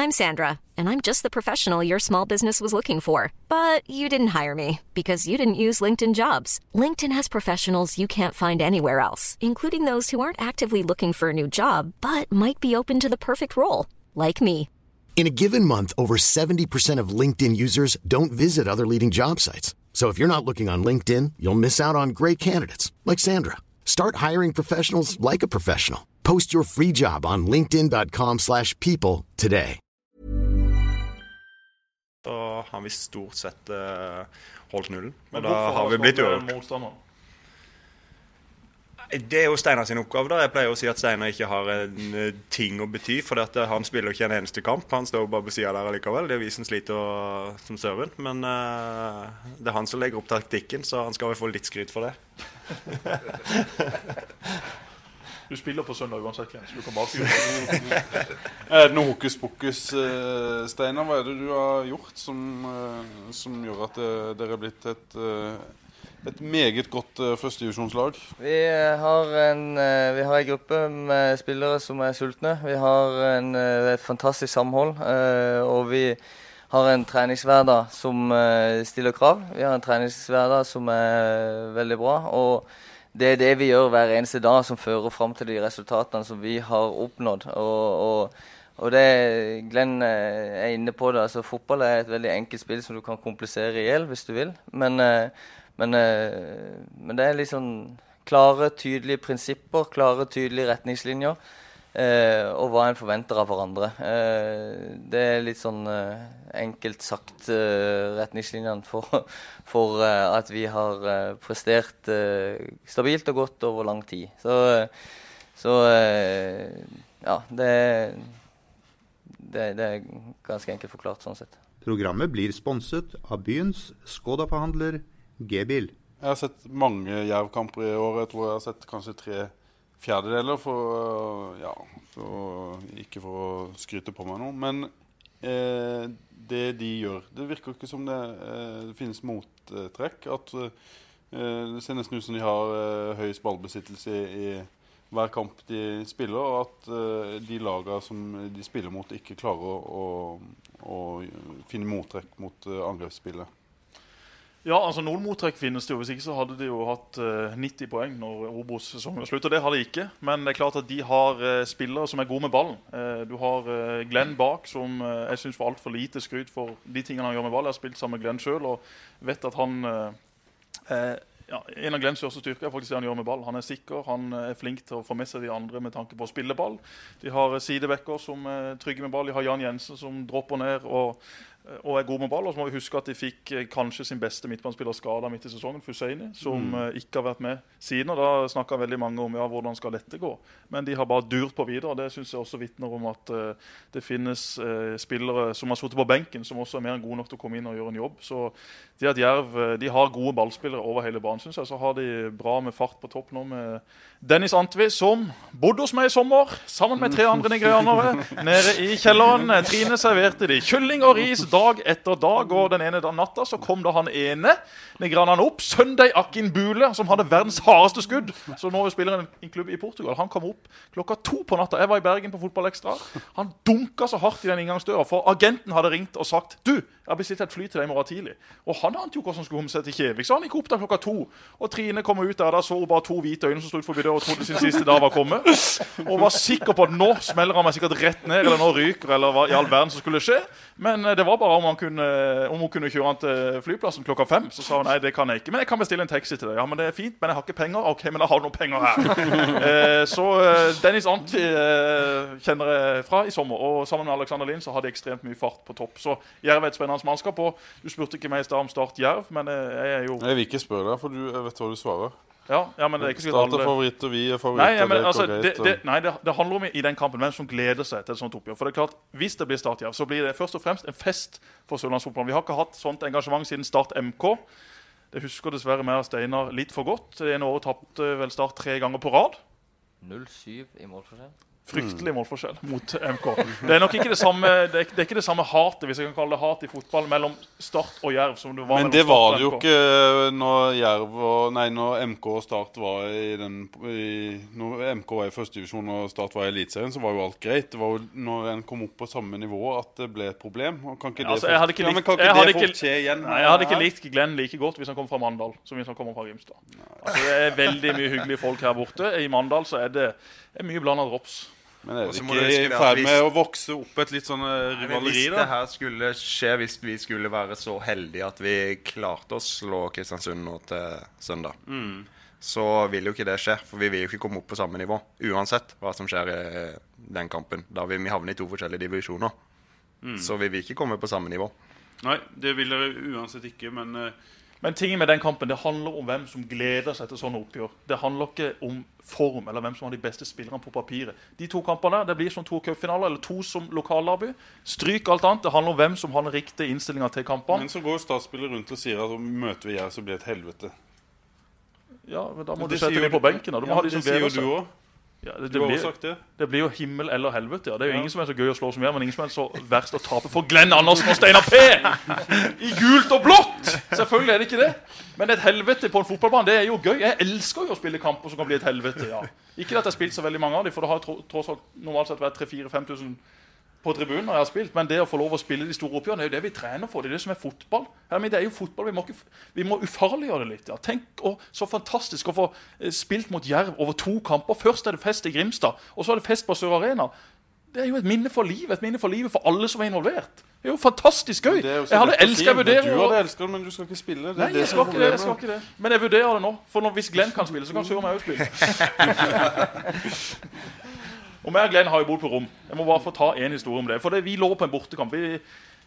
I'm Sandra, and I'm just the professional your small business was looking for. But you didn't hire me because you didn't use LinkedIn jobs. LinkedIn has professionals you can't find anywhere else, including those who aren't actively looking for a new job but might be open to the perfect role, like me. In a given month, over 70% of LinkedIn users don't visit other leading job sites. So if you're not looking on LinkedIn, you'll miss out on great candidates like Sandra. Start hiring professionals like a professional. Post your free job on linkedin.com/people slash people today. Da har vi stort sett eh, holdt nullen. Men Men da har vi blitt ned uavgjort. Det er jo Steinar sin oppgave. da. Jeg pleier å si at Steinar ikke har en eh, ting å bety. For eh, han spiller ikke en eneste kamp. Han står bare på sida der allikevel. Det er vi som sliter og, som serven. Men uh, det er han som legger opp taktikken, så han skal vel få litt skryt for det. Du spiller på søndag uansett, så du kan bare fyre. Er det noe hokus pokus, eh, Steinar? Hva er det du har gjort som, som gjør at dere er blitt et, et meget godt uh, førstedivisjonslag? Vi har en, eh, vi har en gruppe med spillere som er sultne. Vi har en, uh, et fantastisk samhold. Uh, Og vi har en treningshverdag som stiller krav. Vi har en treningshverdag som er veldig bra. Og det er det vi gjør hver eneste dag som fører fram til de resultatene som vi har oppnådd. Og, og, og det Glenn er inne på det. altså Fotball er et veldig enkelt spill som du kan komplisere i hjel hvis du vil. Men, eh, men, eh, men det er sånn klare, tydelige prinsipper, klare, tydelige retningslinjer. Eh, og hva en forventer av hverandre. Eh, det er litt sånn eh, enkelt sagt eh, retningslinjene for, for eh, at vi har prestert stabilt og godt over lang tid. Så, så ja, det, det, det er ganske enkelt forklart sånn sett. Programmet blir sponset av byens Skoda-forhandler G-bil. Jeg har sett mange Jerv-kamper i år. Jeg tror jeg har sett kanskje tre fjerdedeler. For, ja, for, ikke for å skryte på meg noe. Men eh, det de gjør Det virker ikke som det, eh, det finnes mottrekk. At eh, Det ser nesten ut som de har eh, høyest ballbesittelse i, i hver kamp de spiller, og at eh, de lagene som de spiller mot, ikke klarer å, å, å finne mottrekk mot eh, angrepsspillet. Ja, altså Noen mottrekk finnes det jo. Hvis ikke så hadde de jo hatt eh, 90 poeng når Obos-sesongen slutt. Og det har de ikke. Men det er klart at de har eh, spillere som er gode med ballen. Eh, du har eh, Glenn bak, som eh, jeg syns får altfor lite skryt for de tingene han gjør med ball. Jeg har spilt sammen med Glenn sjøl og vet at han eh, eh, ja, En av Glenns største styrker er faktisk det han gjør med ball. Han er sikker, han eh, er flink til å få med seg de andre med tanke på å spille ball. De har eh, sidebacker som er trygge med ball. De har Jan Jensen som dropper ned. og og er god med ball. Og så må vi huske at de fikk eh, kanskje sin beste midtbanespiller skada midt i sesongen, Fuseini, som Mm. eh, ikke har vært med siden. og Da snakka veldig mange om ja, hvordan skal dette gå. Men de har bare durt på videre. og Det syns jeg også vitner om at uh, det finnes uh, spillere som har sittet på benken, som også er mer enn gode nok til å komme inn og gjøre en jobb. Så det at Jerv eh, de har gode ballspillere over hele banen, syns jeg. Så har de bra med fart på topp nå med Dennis Antvi, som bodde hos meg i sommer sammen med tre andre nigerianere nede i kjelleren. Trine serverte de kylling og ris dag etter dag, og den ene natta så kom da han ene nigerianeren opp, Søndag Akin Bule, som hadde verdens hardeste skudd. Så nå spiller han i en klubb i Portugal. Han kom opp klokka to på natta. Jeg var i Bergen på Fotballekstra. Han dunka så hardt i den inngangsdøra, for agenten hadde ringt og sagt Du, jeg har bestilt et fly til deg i morgen tidlig. Og han ante jo hvordan han skulle komme seg til Kjevik, så han gikk opp der klokka to. Og Trine kom ut der, da så hun bare to hvite øyne som sto forbi døra og trodde sin siste dag var kommet. Og var sikker på at nå smeller han meg sikkert rett ned, eller nå ryker, eller hva i all verden som skulle skje. Men eh, det var bare om, han kunne, om hun kunne kjøre han til flyplassen klokka fem. Så sa hun nei, det kan jeg ikke. Men jeg kan bestille en taxi til deg. Ja, men det er fint, men jeg har ikke penger. Ok, men da har du noen penger her. eh, så eh, Dennis Anti eh, kjenner jeg fra i sommer. Og sammen med Alexander Lind så har de ekstremt mye fart på topp. Så Jerv er et spennende mannskap. Og du spurte ikke meg i stad om Start Jerv, men eh, jeg er jo Jeg vil ikke spørre deg, for du jeg vet hva du svarer. Ja, ja men det er ikke sikkert Start er alle favoritt, og vi er Nei, favoritter. ja, men, det altså, det, det, nei det, det handler om i, den kampen hvem som gleder seg til et sånt oppgjør. For det er klart, Hvis det blir Start Jerv, så blir det først og fremst en fest for sørlandsfotballen. Vi har ikke hatt sånt engasjement siden Start MK. Det husker dessverre og Steinar litt for godt. Det ene året tapte vel Start tre ganger på rad. 0-7 i målforskjell. Fryktelig målforskjell mot MK. Det er nok ikke det samme det er, det er ikke det samme hatet hvis jeg kan kalle det hat i fotball mellom Start og Jerv. som det var Men det var det jo ikke når Jerv og Nei, når MK og Start var i den i, Når MK var i førstedivisjon og Start var i Eliteserien, så var jo alt greit. Det var jo når en kom opp på samme nivå at det ble et problem. Og kan ikke det Altså, fort- jeg hadde ikke ja, ikke jeg det fort ikke, skje igjen? nei, jeg hadde ikke likt Glenn like godt hvis han kom fra Mandal som hvis han kommer fra Grimstad. Altså, det er veldig mye hyggelige folk her borte. I Mandal så er det, det er mye blanda drops. Men er det ikke i ferd med å vokse opp et litt sånn rivaleri da? Hvis det her skulle skje, hvis vi skulle være så heldige at vi klarte å slå Kristiansund nå til søndag, Mm. så vil jo ikke det skje. For vi vil jo ikke komme opp på samme nivå, uansett hva som skjer i den kampen. Da vil vi havne i to forskjellige divisjoner. Mm. Så vi vil ikke komme på samme nivå. Nei, det vil dere uansett ikke, men eh, Men tingen med den kampen, det handler om hvem som gleder seg til sånne oppgjør. Det handler ikke om form eller hvem som har de beste spillerne på papiret. De to kampene det blir som to cupfinaler eller to som lokallaby. Stryk alt annet. Det handler om hvem som har den riktige innstillinga til kampene. Men så går statsspillere rundt og sier at om møter vi her, så blir det et helvete. Ja, men Da må Men du sette dem på benken. Du må Ja, ha de som det sier jo du òg. Ja, det, det, blir, sagt det. det blir jo himmel eller helvete. ja. Det er jo ingen som er så gøy å slå som jeg, men ingen som er så verst å tape for Glenn Andersen og Steinar P! I gult og blått! Selvfølgelig er det ikke det. Men et helvete på en fotballbane, det er jo gøy. Jeg elsker jo å spille kamper som kan bli et helvete. ja. Ikke at jeg har spilt så veldig mange av dem, for det har tross alt normalt sett vært 3000-5000 på tribunen når jeg har spilt, men det å få lov å spille de store oppgjørene, er jo det vi trener for. Det er det som er fotball. Det er jo fotball, Vi må, ikke, vi må ufarliggjøre det litt. ja. Tenk å, så fantastisk å få eh, spilt mot Jerv over to kamper. Først er det fest i Grimstad, og så er det fest på Sør Arena. Det er jo et minne for livet, et minne for livet for alle som er involvert. Det er jo fantastisk gøy. Jo Jeg hadde elska å vurdere Du hadde elsket det, men du skal ikke spille. Det Nei, det jeg skal, ikke det, jeg skal ikke det. Men jeg vurderer det nå. For når, hvis Glenn kan spille, så kan søren òg spille. og meg og Glenn har jo bodd på rom. Jeg må bare få ta en historie om det. For det, vi lå på en bortekamp. Vi,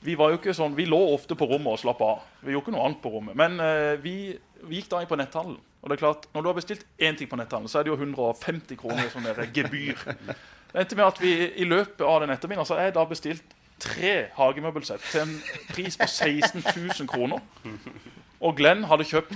vi var jo ikke sånn, vi lå ofte på rommet og slapp av. Vi gjorde ikke noe annet på rommet. Men eh, vi, vi gikk da inn på netthandelen. Og det er klart, Når du har bestilt én ting på netthandelen, så er det jo 150 kroner som er gebyr. Det endte med at vi i løpet av den ettermiddagen så har jeg da bestilt tre hagemøbelsett til en pris på 16 000 kroner. Og Glenn hadde kjøpt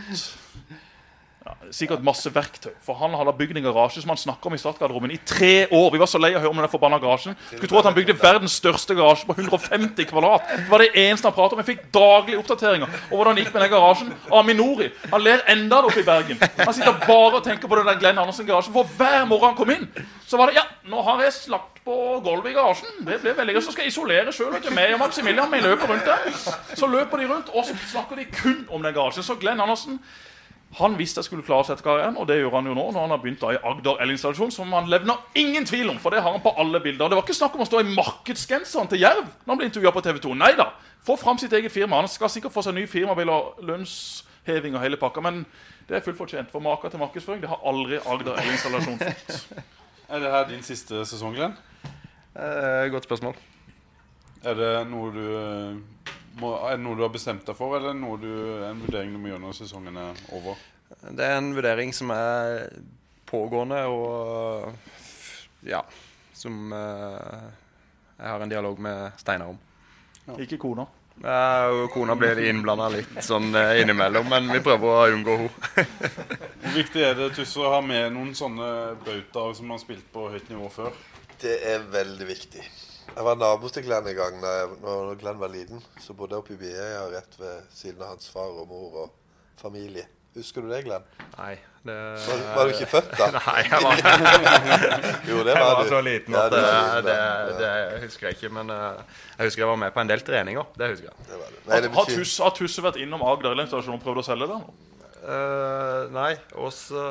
sikkert masse verktøy. For han hadde bygd en garasje som han snakket om i startgarderoben i tre år. Vi var så lei av å høre om den forbanna garasjen. Skulle tro at han bygde verdens største garasje på 150 kvadrat. Det var det eneste han pratet om. Jeg fikk daglige oppdateringer om hvordan det gikk med den garasjen. Aminori han ler enda det oppe i Bergen. Han sitter bare og tenker på den der Glenn Andersen-garasjen. For hver morgen han kom inn, så var det Ja, nå har jeg slakt på gulvet i garasjen. Det ble veldig gøy. Så skal jeg isolere sjøl. Meg og Maximilian vi løper rundt der. Så løper de rundt, og så snakker de kun om den garasjen. Så Glenn Andersen han visste jeg skulle klare seg etter karrieren, og det gjør han jo nå. når han har begynt da i Agder elinstallasjon, som han levner ingen tvil om, for det har han på alle bilder. Det var ikke snakk om å stå i markedsgenseren til Jerv når han ble intervjua på TV 2. Nei da. Få fram sitt eget firma. Han skal sikkert få seg ny firmabil og lønnsheving og hele pakka, men det er fullt fortjent. For maka til markedsføring det har aldri Agder elinstallasjon fått. Er det her din siste sesong, Glenn? Eh, godt spørsmål. Er det noe du må, Er det noe du har bestemt deg for, eller er det noe du, en vurdering du må gjøre når sesongen er over? Det er en vurdering som er pågående, og ja Som eh, jeg har en dialog med Steinar om. Ikke kona. Ja, kona blir innblanda litt sånn eh, innimellom, men vi prøver å unngå henne. Hvor viktig er det Tusse, å ha med noen sånne bautaer som har spilt på høyt nivå før? Det er veldig viktig. Jeg var nabo til Glenn en gang da når Glenn var liten. Så bodde jeg oppe i Bieia rett ved siden av hans far og mor og familie. Husker du det, Glenn? Nei. Det... Var, var du ikke født da? Nei, jeg var, Jo, det jeg var var du. så liten at det det, det, det husker jeg ikke. Men eh, jeg husker jeg var med på en del treninger. Det husker jeg. Det var det. Nei, Har, det har, Tusse, har Tusse vært innom Agder elinstallasjon og prøvd å selge det? Uh, Eh, nei, også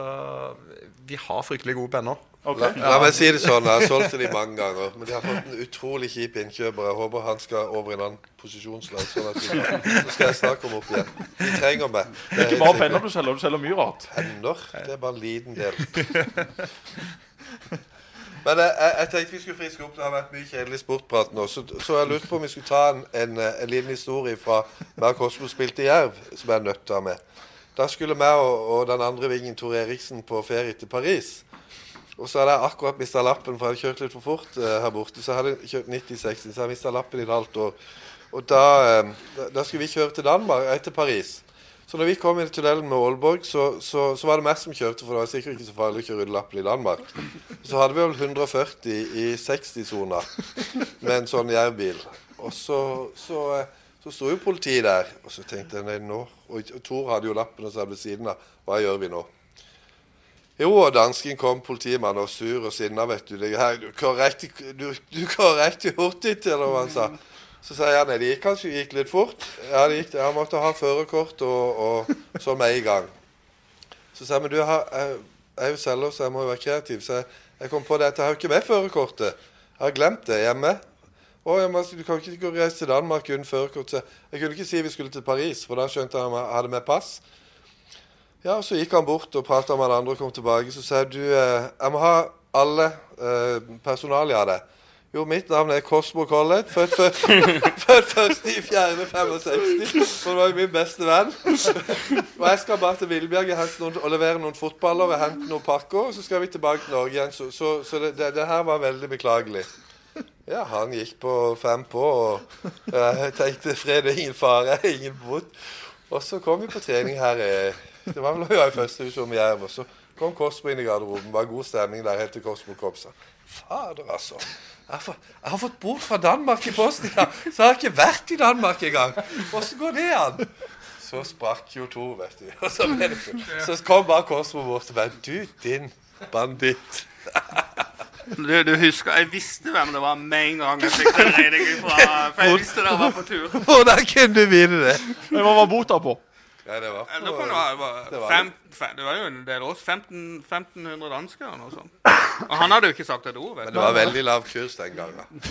Vi har fryktelig gode penner. Ok. la, la meg si det sånn, jeg har solgt til dem mange ganger. Men de har fått en utrolig kjip innkjøper. Jeg håper han skal over i en annen posisjonslag. Sånn at vi, så skal jeg snakke om opp igjen. De trenger meg. Det er Ikke bare penner du selger, du selger mye rart. Penner? Det er bare en liten del. Men jeg, jeg, jeg tenkte vi skulle friske opp. Det har vært mye kjedelig sportprat nå. Så, så jeg lurte på om vi skulle ta en, en, en liten historie fra og Kosmo spilte i Jerv, som jeg er nødt til å ha med. Da skulle vi og, og den andre vingen, Tor Eriksen, på ferie til Paris. Og så hadde jeg akkurat mista lappen, for jeg hadde kjørt litt for fort eh, her borte. Så jeg hadde kjørt 90-60, så jeg mista lappen i et halvt år. Og da, eh, da, skulle vi kjøre til Danmark, etter Paris. Så når vi kom inn i tunnelen med Aalborg, så, så, så var det meg som kjørte, for det var sikkert ikke så farlig å kjøre lappen i Danmark. Så hadde vi vel 140 i 60-sona med en sånn jervbil. Og så, så, eh, så sto jo politiet der, og så tenkte jeg nei, nå Og Tor hadde jo lappen og satt ved siden av. Hva gjør vi nå? Jo, og dansken kom, politimannen, og sur og sinna, vet du. Det her, du går riktig, du, du kjører riktig hurtig til, hva han sa. Så sa jeg nei, det gikk kanskje gikk litt fort. Ja, det gikk det. Jeg måtte ha førerkort og, og sånn med en gang. Så sa jeg, men du, jeg, jeg, er jo selger, så jeg må jo være kreativ. Så jeg, Jeg kom på det at jeg har jo ikke med førerkortet. Jeg har glemt det hjemme. Å, jeg men du kan ikke gå og reise til Danmark uten førerkort. Jeg kunne ikke si vi skulle til Paris, for da skjønte jeg at jeg hadde med pass. Ja, Så gikk han bort og prata med alle andre og kom tilbake. Så sa jeg du, eh, jeg må ha alle eh, personalia av deg. Jo, mitt navn er Cosmo Collett. Født først i 4.65. Så det var jo min beste venn. Og jeg skal bare til Villbjerg noen- og levere noen fotballer og hente noen pakker. Og så skal vi tilbake til Norge igjen. Så, så, så det, det, det her var veldig beklagelig. Ja, han gikk på fem på, og jeg tenkte fred er ingen fare, ingen bot. Og så kom vi på trening her. eh, Det var vel å gjøre i første divisjon med Jerv. Så kom Kosmo inn i garderoben. Var god stemning der helt til Kosmo kom. Så. Fader, altså. Jeg har, fått, jeg har fått bot fra Danmark i posten i dag, så jeg har ikke vært i Danmark engang. Åssen går det an? Så sprakk jo to, vet du. Og så, ble det, så kom bare Kosmo bort og bare Du, din banditt. Du, du husker, Jeg visste hvem det var med en gang jeg fikk den regningen fra. For jeg visste dere var på tur. Hvordan kunne du vite det? Men Hva var bota på? Ja, det var på, det var, Det var fem, fem, det var jo en del år. 15, 1500 dansker eller noe sånt. Og han hadde jo ikke sagt et ord. vet Men det var veldig lav kurs den gangen.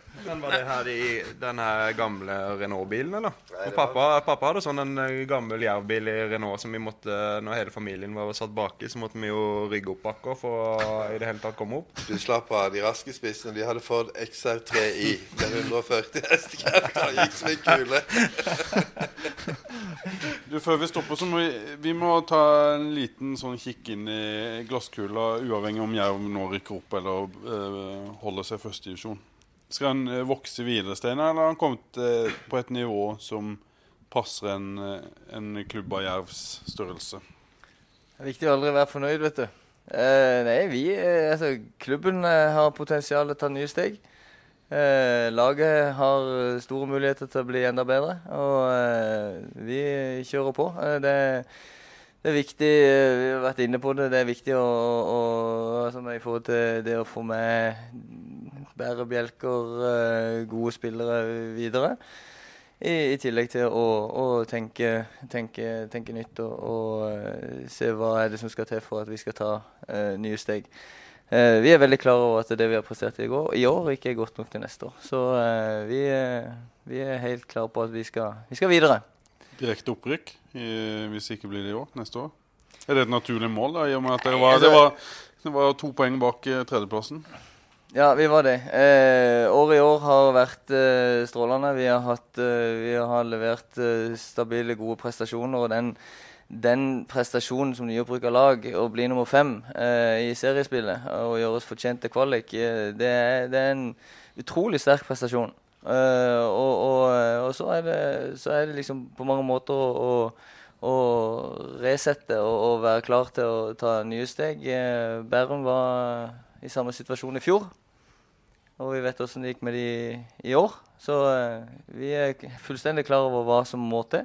Men var det her i den her gamle Renault-bilen, eller? Og pappa, pappa hadde sånn en eh, gammel jervbil i Renault som vi måtte, når hele familien var satt baki, så måtte vi jo rygge opp bakker for å i det hele tatt komme opp. Du slapp av. De raske spissene de hadde fått XR3i med 140 hestekrefter. Gikk som en kule. Du, Før vi stopper, så må vi, vi må ta en liten sånn kikk inn i glasskula, uavhengig om Jerv nå rykker opp eller øh, holder seg førstedivisjon. Skal han eh, vokse videre, Steinar, eller har han kommet eh, på et nivå som passer en, eh, en klubb av Jervs størrelse? Det er viktig å aldri være fornøyd, vet du. Eh, nei, vi, altså, klubben har potensial til å ta nye steg. Laget har store muligheter til å bli enda bedre, og vi kjører på. Det, det er viktig, vi har vært inne på det, det er viktig å, å, altså, i forhold til det å få med bærebjelker, eh, gode spillere videre. I, I tillegg til å, å tenke, tenke, tenke nytt og, og eh, se hva er det som skal til for at vi skal ta eh, nye steg. Eh, vi er veldig klar over at det vi har prestert i, går, i år, ikke er godt nok til neste år. Så eh, vi, eh, vi er helt klare på at vi skal, vi skal videre. Direkte opprykk hvis ikke blir det i år, neste år? Er det et naturlig mål, da, i og med at det var, det var, det var to poeng bak tredjeplassen? Ja, vi var det. Eh, året i år har vært eh, strålende. Vi har, hatt, eh, vi har levert eh, stabile, gode prestasjoner. Og den, den prestasjonen som nyopprykka lag, å bli nummer fem eh, i seriespillet og gjøre oss fortjent til kvalik, eh, det, er, det er en utrolig sterk prestasjon. Og, og, og så, er det, så er det liksom på mange måter å, å, å resette og, og være klar til å ta nye steg. Bærum var i samme situasjon i fjor. Og vi vet hvordan det gikk med de i år. Så uh, vi er fullstendig klar over hva som må til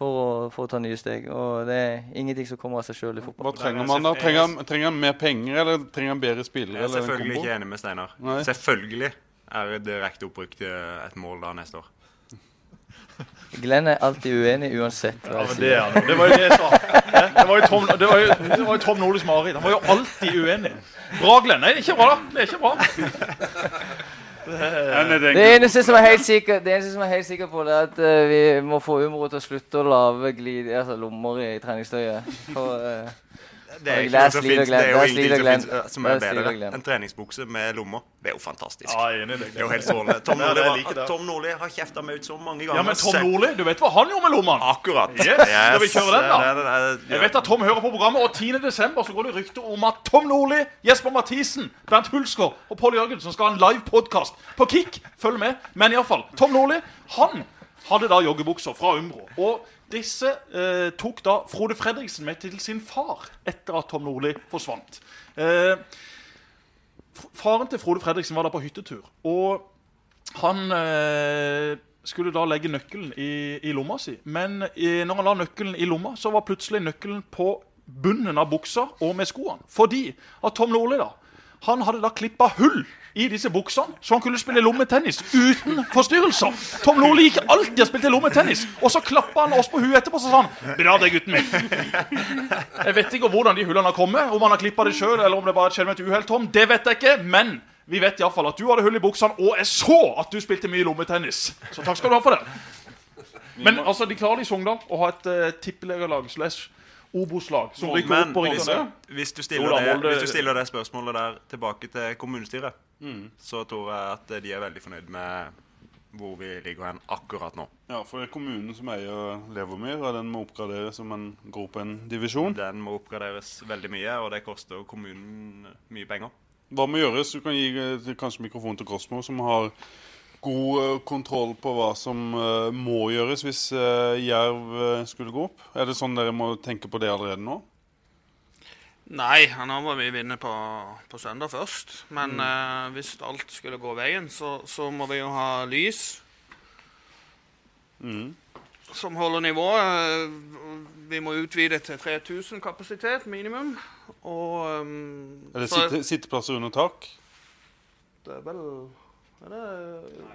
for å, for å ta nye steg. Og det er ingenting som kommer av seg sjøl i fotball. Hva trenger man da? Trenger han, trenger han mer penger, eller trenger han bedre spillere? Jeg er eller en selvfølgelig kombo? ikke enig med Steinar. Nei. Selvfølgelig er det direkte opprykk til et mål da neste år. Glenn er alltid uenig uansett hva Ja, men det, er han. det var jo det jeg sa. Det var jo Tom, det var jo, det var jo Tom Nordlys mareritt. Han var jo alltid uenig. Bra, Glenn. Nei, det er ikke bra. Det er ikke bra. Det Det eneste som er helt sikker, det eneste som er helt sikker på, det er at uh, vi må få Umro til å slutte å lage glid, altså lommer i treningstøyet. For, eh, Det er, ikke noe som sliter det er jo ingenting som, finnes, eh, som er bedre. En treningsbukse med lommer. Det er jo fantastisk. Ja, jeg er enig det. Det er jo helt strålende. Tom Ja, det er. Tom Nordli har kjefta meg ut så mange ganger. Ja, men Tom Nordli, du vet hva han gjorde med lommene? Akkurat. Yes, skal vi kjøre den, da? Det- det- det- Jeg vet at Tom hører på programmet, og 10. desember så går det rykter om at Tom Nordli, Jesper Mathisen, Bernt Hulsker og Pål Jørgensen skal ha en live podkast på Kick. Følg med. Men iallfall, Tom Nordli han hadde da joggebukser fra Umbro. Og disse eh, tok da Frode Fredriksen med til sin far etter at Tom Nordli forsvant. Eh, faren til Frode Fredriksen var da på hyttetur. Og han eh, skulle da legge nøkkelen i, i lomma si. Men eh, når han la nøkkelen i lomma, så var plutselig nøkkelen på bunnen av buksa og med skoene. Fordi at Tom Nordli da, Han hadde da klippa hull i disse buksene, så han kunne spille lommetennis uten forstyrrelser. Tom Nordli gikk alltid og spilte lommetennis, og så klappa han oss på huet etterpå og sa han Bra det, gutten min. Jeg vet ikke hvordan de hullene har kommet, om han har klippa det sjøl, eller om det bare skjedde med et uhell, Tom. Det vet jeg ikke, men vi vet iallfall at du hadde hull i buksene, og jeg så at du spilte mye lommetennis. Så takk skal du ha for det. Men altså, de klarer i Sogndal å ha et uh, tippeligalag slash Obos-lag som rykker opp og hvis, hvis, du stiller det, hvis du stiller det spørsmålet der tilbake til kommunestyret, så tror jeg at de er veldig fornøyd med hvor vi ligger hen akkurat nå. Ja, for det er kommunen som eier Levermyr, og den må oppgraderes om en går opp en divisjon. Den må oppgraderes veldig mye, og det koster kommunen mye penger. Hva må gjøres? Du kan gi eh, kanskje mikrofonen til Kosmo, som har god eh, kontroll på hva som eh, må gjøres hvis eh, Jerv skulle gå opp. Er det sånn dere må tenke på det allerede nå? Nei, nå må vi vinne på, på søndag først. Men eh, hvis alt skulle gå veien, så, så må vi jo ha lys som holder nivået. Vi må utvide til 3000 kapasitet minimum. Og um, Er det sitte, sitteplasser under tak? det er vel det,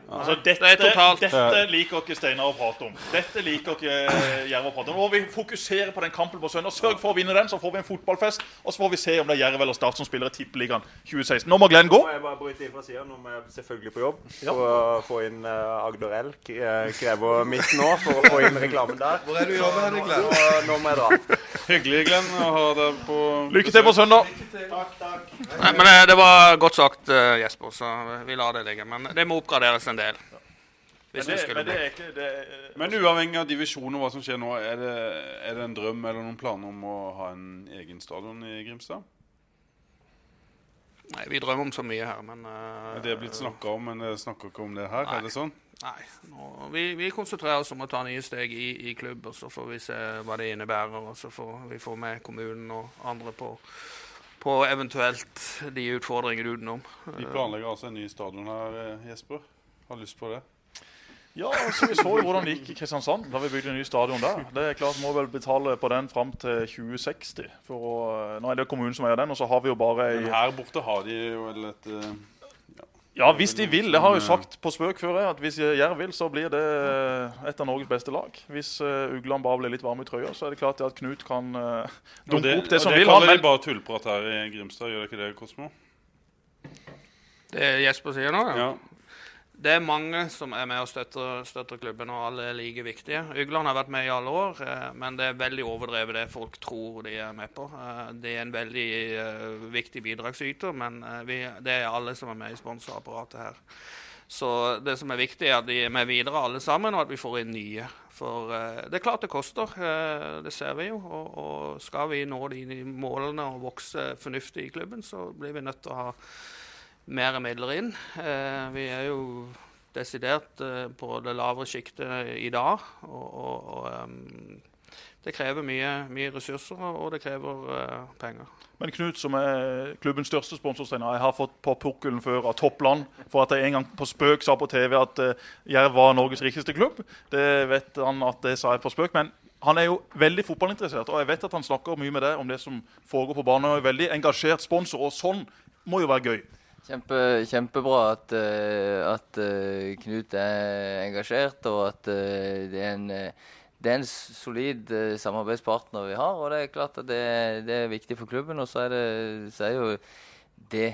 Altså, dette, Det er totalt. dette liker ikke Steinar å prate om. Dette liker ikke eh, Jerv å prate om. Nå må vi fokusere på den kampen på søndag. Sørg for å vinne den, så får vi en fotballfest. Og så får vi se om det er Jerv eller Start som spiller i Tippeligaen 2016. Nå må Glenn gå. Må jeg bare bryte inn fra siden, Nå må jeg selvfølgelig på jobb for å få inn uh, Agder. Jeg krever mitt nå for å få inn reklamen der. Hvor er du i jobben, Henrik Glenn? Nå, nå må jeg dra. Hyggelig, Glenn, å ha deg på Lykke til på søndag. Nei, men det, det var godt sagt, eh, Jesper, så vi lar det ligge. Men det må oppgraderes en del. Hvis Men det men det er ikke det, Men uavhengig av divisjon og hva som skjer nå, er det, er det en drøm eller noen planer om å ha en egen stadion i Grimstad? Nei, vi drømmer om så mye her, men uh, Det er blitt snakka om, men dere snakker ikke om det her. Nei. Er det sånn? Nei. Nå, vi, vi konsentrerer oss om å ta nye steg i, i klubb, og så får vi se hva det innebærer. Og så får vi få med kommunen og andre på, på eventuelt de utfordringene utenom. Vi planlegger altså en ny stadion her, eh, Jesper. Har lyst på det. Ja, altså, Vi så jo hvordan det gikk i Kristiansand da vi bygde en ny stadion der. Det er klart, Må vel betale på den fram til 2060. For å, nå er det kommunen som eier den, og så har vi jo bare Men her borte har de jo vel et eh, Ja, hvis de vil. Det har jeg jo sagt på spøk før, jeg, at hvis Jerv vil, så blir det et av Norges beste lag. Hvis uh, Ugland bare blir litt varm i trøya, så er det klart at Knut kan dumpe opp det som det vil. Det kaller de bare tullprat her i Grimstad, gjør det ikke det, Kosmo? Det Jesper sier nå, ja. Ja. Det er mange som er med og støtter, støtter klubben, og alle er like viktige. Ugland har vært med i alle år, eh, men det er veldig overdrevet det folk tror de er med på. Eh, det er en veldig eh, viktig bidragsyter, men vi, det er alle som er med i sponsorapparatet her. Så det som er viktig, er at de er med videre alle sammen, og at vi får inn nye. For det er klart det koster, det ser vi jo. Og, og skal vi nå de målene og vokse fornuftig i klubben, så blir vi nødt til å ha mer midler inn. Eh, vi er jo desidert eh, på det lavere sjiktet i dag. Og, og, og det krever mye, mye ressurser, og det krever eh, penger. Men Knut, som er klubbens største sponsorstrener, jeg har fått på pukkelen før av Toppland for at jeg en gang på spøk sa på TV at uh, Jerv var Norges rikeste klubb. Det vet han at det sa jeg på spøk. men han er jo veldig fotballinteressert, og jeg vet at han snakker mye med deg om det som foregår på banen. Han er veldig engasjert sponsor, og sånn må jo være gøy. Kjempe, kjempebra at, eh, at eh, Knut er engasjert, og at eh, det er en, det er en solid samarbeidspartner vi har. Og det er klart at det, det er viktig for klubben. Og så er, det, så er jo det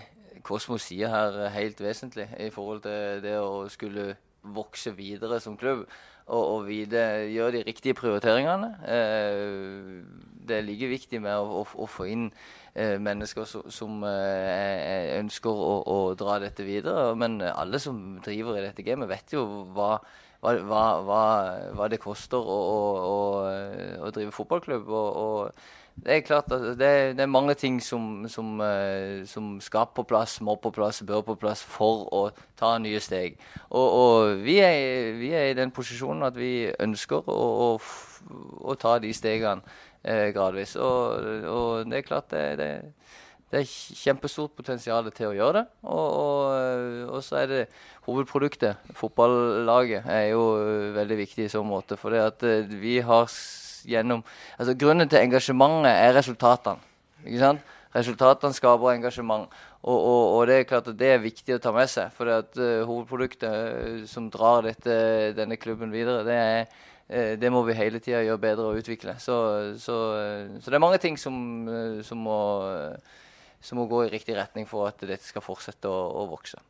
Kosmo sier her helt vesentlig i forhold til det å skulle vokse videre som klubb. Og, og vite, gjøre de riktige prioriteringene. Eh, det er like viktig med å, å, å få inn eh, mennesker som, som eh, ønsker å, å dra dette videre. Men alle som driver i dette gamet, vet jo hva, hva, hva, hva, det koster å, å, å, drive fotballklubb. Og, og det er klart at det, det er mange ting som, som, eh, som skal på plass, må på plass, bør på plass for å ta nye steg. Og, og vi, er, vi er i den posisjonen at vi ønsker å, å, ta de stegene eh, gradvis. Og, og det er klart det, det, det er kjempestort potensial til å gjøre det. Og, og, og så er det hovedproduktet, fotballaget, er jo eh, veldig viktig i så måte. For det at eh, vi har gjennom Altså grunnen til engasjementet er resultatene. Ikke sant? Resultatene skaper engasjement. Og, og, og det er klart at det er viktig å ta med seg. For det at uh, hovedproduktet som drar dette, denne klubben videre, det, er, det må vi hele tida gjøre bedre og utvikle. Så, så, så, det er mange ting som, som, må, som, må, gå i riktig retning for at dette skal fortsette å, å vokse.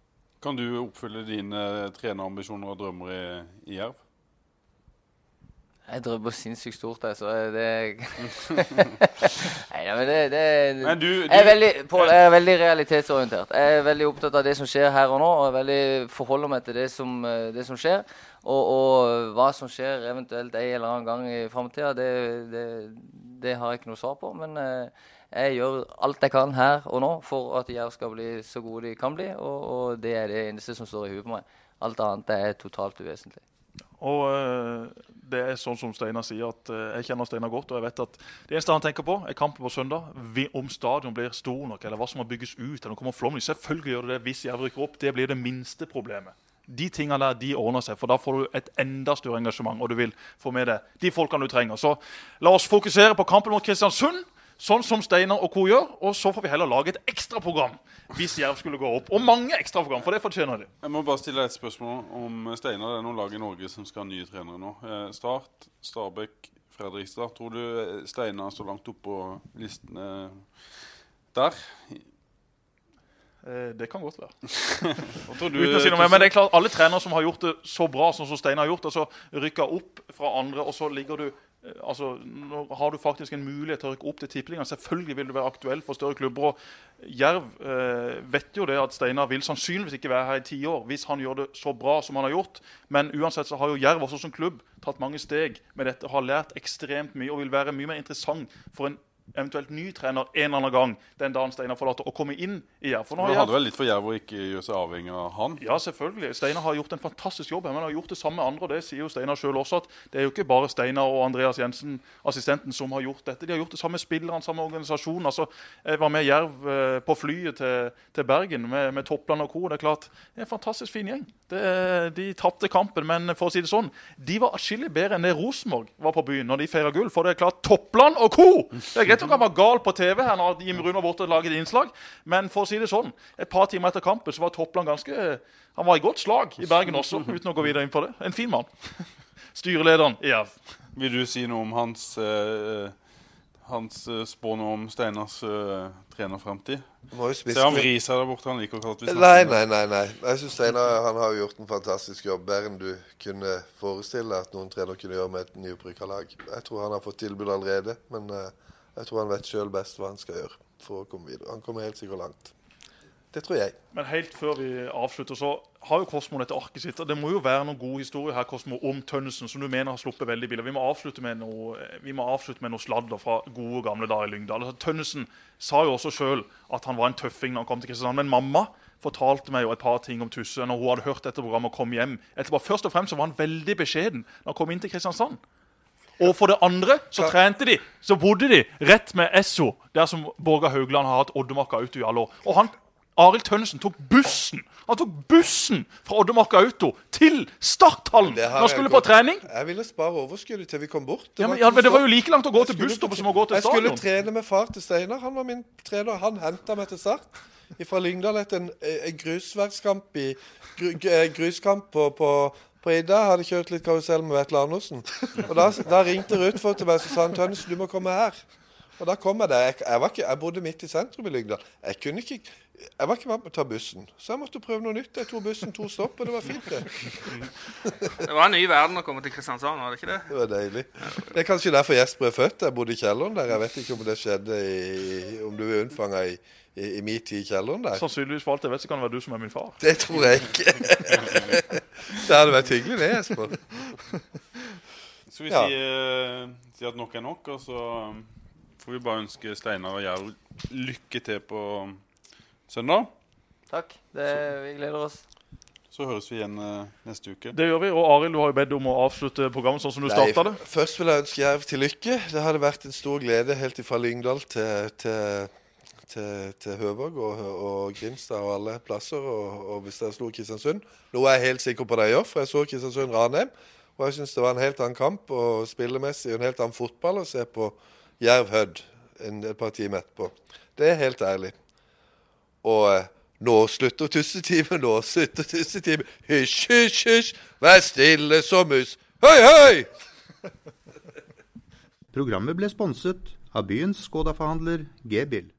Kan du oppfylle dine trenerambisjoner og drømmer i, i Jerv? Jeg drømmer sinnssykt stort, altså. Det Nei, men det, det men du, du... Jeg, er veldig, Paul, jeg er veldig realitetsorientert. Jeg er veldig opptatt av det som skjer her og nå, og jeg veldig forholder meg til det som, det som skjer. Og, og, hva som skjer eventuelt en eller annen gang i framtida, det, det, det, har jeg ikke noe svar på. Men eh, jeg gjør alt jeg kan her og nå for at Jerv skal bli så gode de kan bli. Og, og det er det eneste som står i huet på meg. Alt annet er totalt uvesentlig. Og uh, det er sånn som Steinar sier, at uh, jeg kjenner Steinar godt. Og jeg vet at det eneste han tenker på, er kampen på søndag. Om stadion blir stor nok, eller hva som må bygges ut. eller kommer flomlys. Selvfølgelig gjør det det hvis Jerv rykker opp. Det blir det minste problemet. De tingene der de ordner seg, for da får du et enda større engasjement. Og du vil få med deg de folkene du trenger. Så la oss fokusere på kampen mot Kristiansund. Sånn som Steinar og co. gjør. Og så får vi heller lage et ekstraprogram hvis Jerv skulle gå opp. Og mange ekstraprogram, for det fortjener de. Jeg må bare stille et spørsmål om Steinar. Det er noen lag i Norge som skal ha nye trenere nå. Eh, Start, Stabæk, Fredrikstad. Tror du eh, Steinar står langt oppe på listene der? Eh, det kan godt være. Si mer, men det er klart, Alle trenere som har gjort det så bra som Steinar har gjort, altså rykka opp fra andre, og så ligger du altså, Nå har du faktisk en mulighet til å rykke opp til tippeligaen. Selvfølgelig vil du være aktuell for større klubber. og Jerv eh, vet jo det at Steinar vil sannsynligvis ikke være her i ti år hvis han gjør det så bra som han har gjort. Men uansett så har jo Jerv også som klubb tatt mange steg med dette. Har lært ekstremt mye og vil være mye mer interessant for en eventuelt ny trener en eller annen gang den dagen Steinar forlater, å komme inn i Jerv. Men hadde vel litt for Jerv å ikke gjøre seg avhengig av han? Ja, selvfølgelig. Steinar har gjort en fantastisk jobb, men han har gjort det samme med andre. og Det sier jo Steinar sjøl også, at det er jo ikke bare Steinar og Andreas Jensen, assistenten, som har gjort dette. De har gjort det samme spillerne, samme organisasjon. Altså, jeg var med Jerv eh, på flyet til, til Bergen med, med Toppland og co. Det er klart, det er en fantastisk fin gjeng. Det, de tapte kampen, men for å si det sånn, de var atskillig bedre enn det Rosenborg var på byen når de feira gull. For det er klart, Toppland og co. Det er greit nok han var gal på TV her når Jim Rune var borte og laget innslag, men for å si det sånn, et par timer etter kampen så var Toppland ganske Han var i godt slag i Bergen også, uten å gå videre inn på det. En fin mann. Styrelederen i Jerv. Vil du si noe om hans uh, hans uh, spå noe om Steinars uh, trenerfremtid? Se, han vrir seg der borte? Han liker å kalle Nei, nei, nei. nei. Jeg synes Steinar han har gjort en fantastisk jobb. Bedre enn du kunne forestille at noen trener kunne gjøre med et nyopprykka lag. Jeg tror han har fått tilbud allerede, men uh, jeg tror han vet sjøl best hva han skal gjøre for å komme videre. Han kommer helt sikkert langt. Det tror jeg. Men helt før vi avslutter, så har jo Kosmo dette arket sitt. og Det må jo være noen gode historier her Kosmo, om Tønnesen, som du mener har sluppet veldig billig. Vi må avslutte med noe, avslutte med noe sladder fra gode, gamle dager i Lyngdal. Altså, Tønnesen sa jo også sjøl at han var en tøffing når han kom til Kristiansand. Men mamma fortalte meg jo et par ting om Tusse når hun hadde hørt dette programmet og kom hjem. Etterpå, først og fremst så var han veldig beskjeden når han kom inn til Kristiansand. Og for det andre så trente de, så bodde de rett med Esso, der som Borgar Haugland har hatt Oddemarka ute i alle år. Og han, Arild Tønnesen tok bussen Han tok bussen fra Oddemark Auto til starthallen når han skulle på trening. Jeg ville spare overskuddet til vi kom bort. Det, ja, men, ja, men det var jo like langt å gå til busstoppet som å gå til stadion. Jeg skulle trene med far til Steinar. Han var min trener. Han henta meg til start fra Lyngdal etter en, en grusverkskamp i gruskamp på, på på Ida hadde kjørt litt karusell med Vetle Andersen. Og da, da ringte Rutford til meg og sa han, Tønnesen, du må komme her. Og da kom jeg der. Jeg, jeg, ikke, jeg bodde midt i sentrum i Lyngdal. Jeg kunne ikke jeg var ikke vant med å ta bussen, så jeg måtte prøve noe nytt. Jeg tok bussen to stopp, og det var fint, det. Det var en ny verden å komme til Kristiansand, var det ikke det? Det var deilig. Det er kanskje derfor Jesper er født. Jeg bodde i kjelleren der. Jeg vet ikke om det skjedde i, om du er unnfanga i i, i min tid i kjelleren der. Sannsynligvis for alt jeg vet, så kan det være du som er min far. Det tror jeg ikke. det hadde vært hyggelig, det, Jesper. Skal vi ja. si, uh, si, at nok er nok, og så um, får vi bare ønske Steinar og Jerv lykke til på søndag. Takk. Det, vi gleder oss. Så høres vi igjen uh, neste uke. Det gjør vi. Og Arild, du har jo bedt om å avslutte programmet sånn som du starta det. Først vil jeg ønske Jerv til lykke. Det hadde vært en stor glede helt fra Lyngdal til, til til, til Høvåg og, og, Grimstad og alle plasser, og, og hvis dere slo Kristiansund. Noe jeg er helt sikker på dere gjør, for jeg så Kristiansund-Ranheim. Og jeg syns det var en helt annen kamp og spillemessig en helt annen fotball å se på Jerv Hødd et par timer etterpå. Det er helt ærlig. Og eh, nå slutter tussetimen, nå slutter tussetimen. Hysj, hysj, hysj, vær stille som mus. Høy, høy! Programmet ble sponset av byens Skoda-forhandler G-Bil.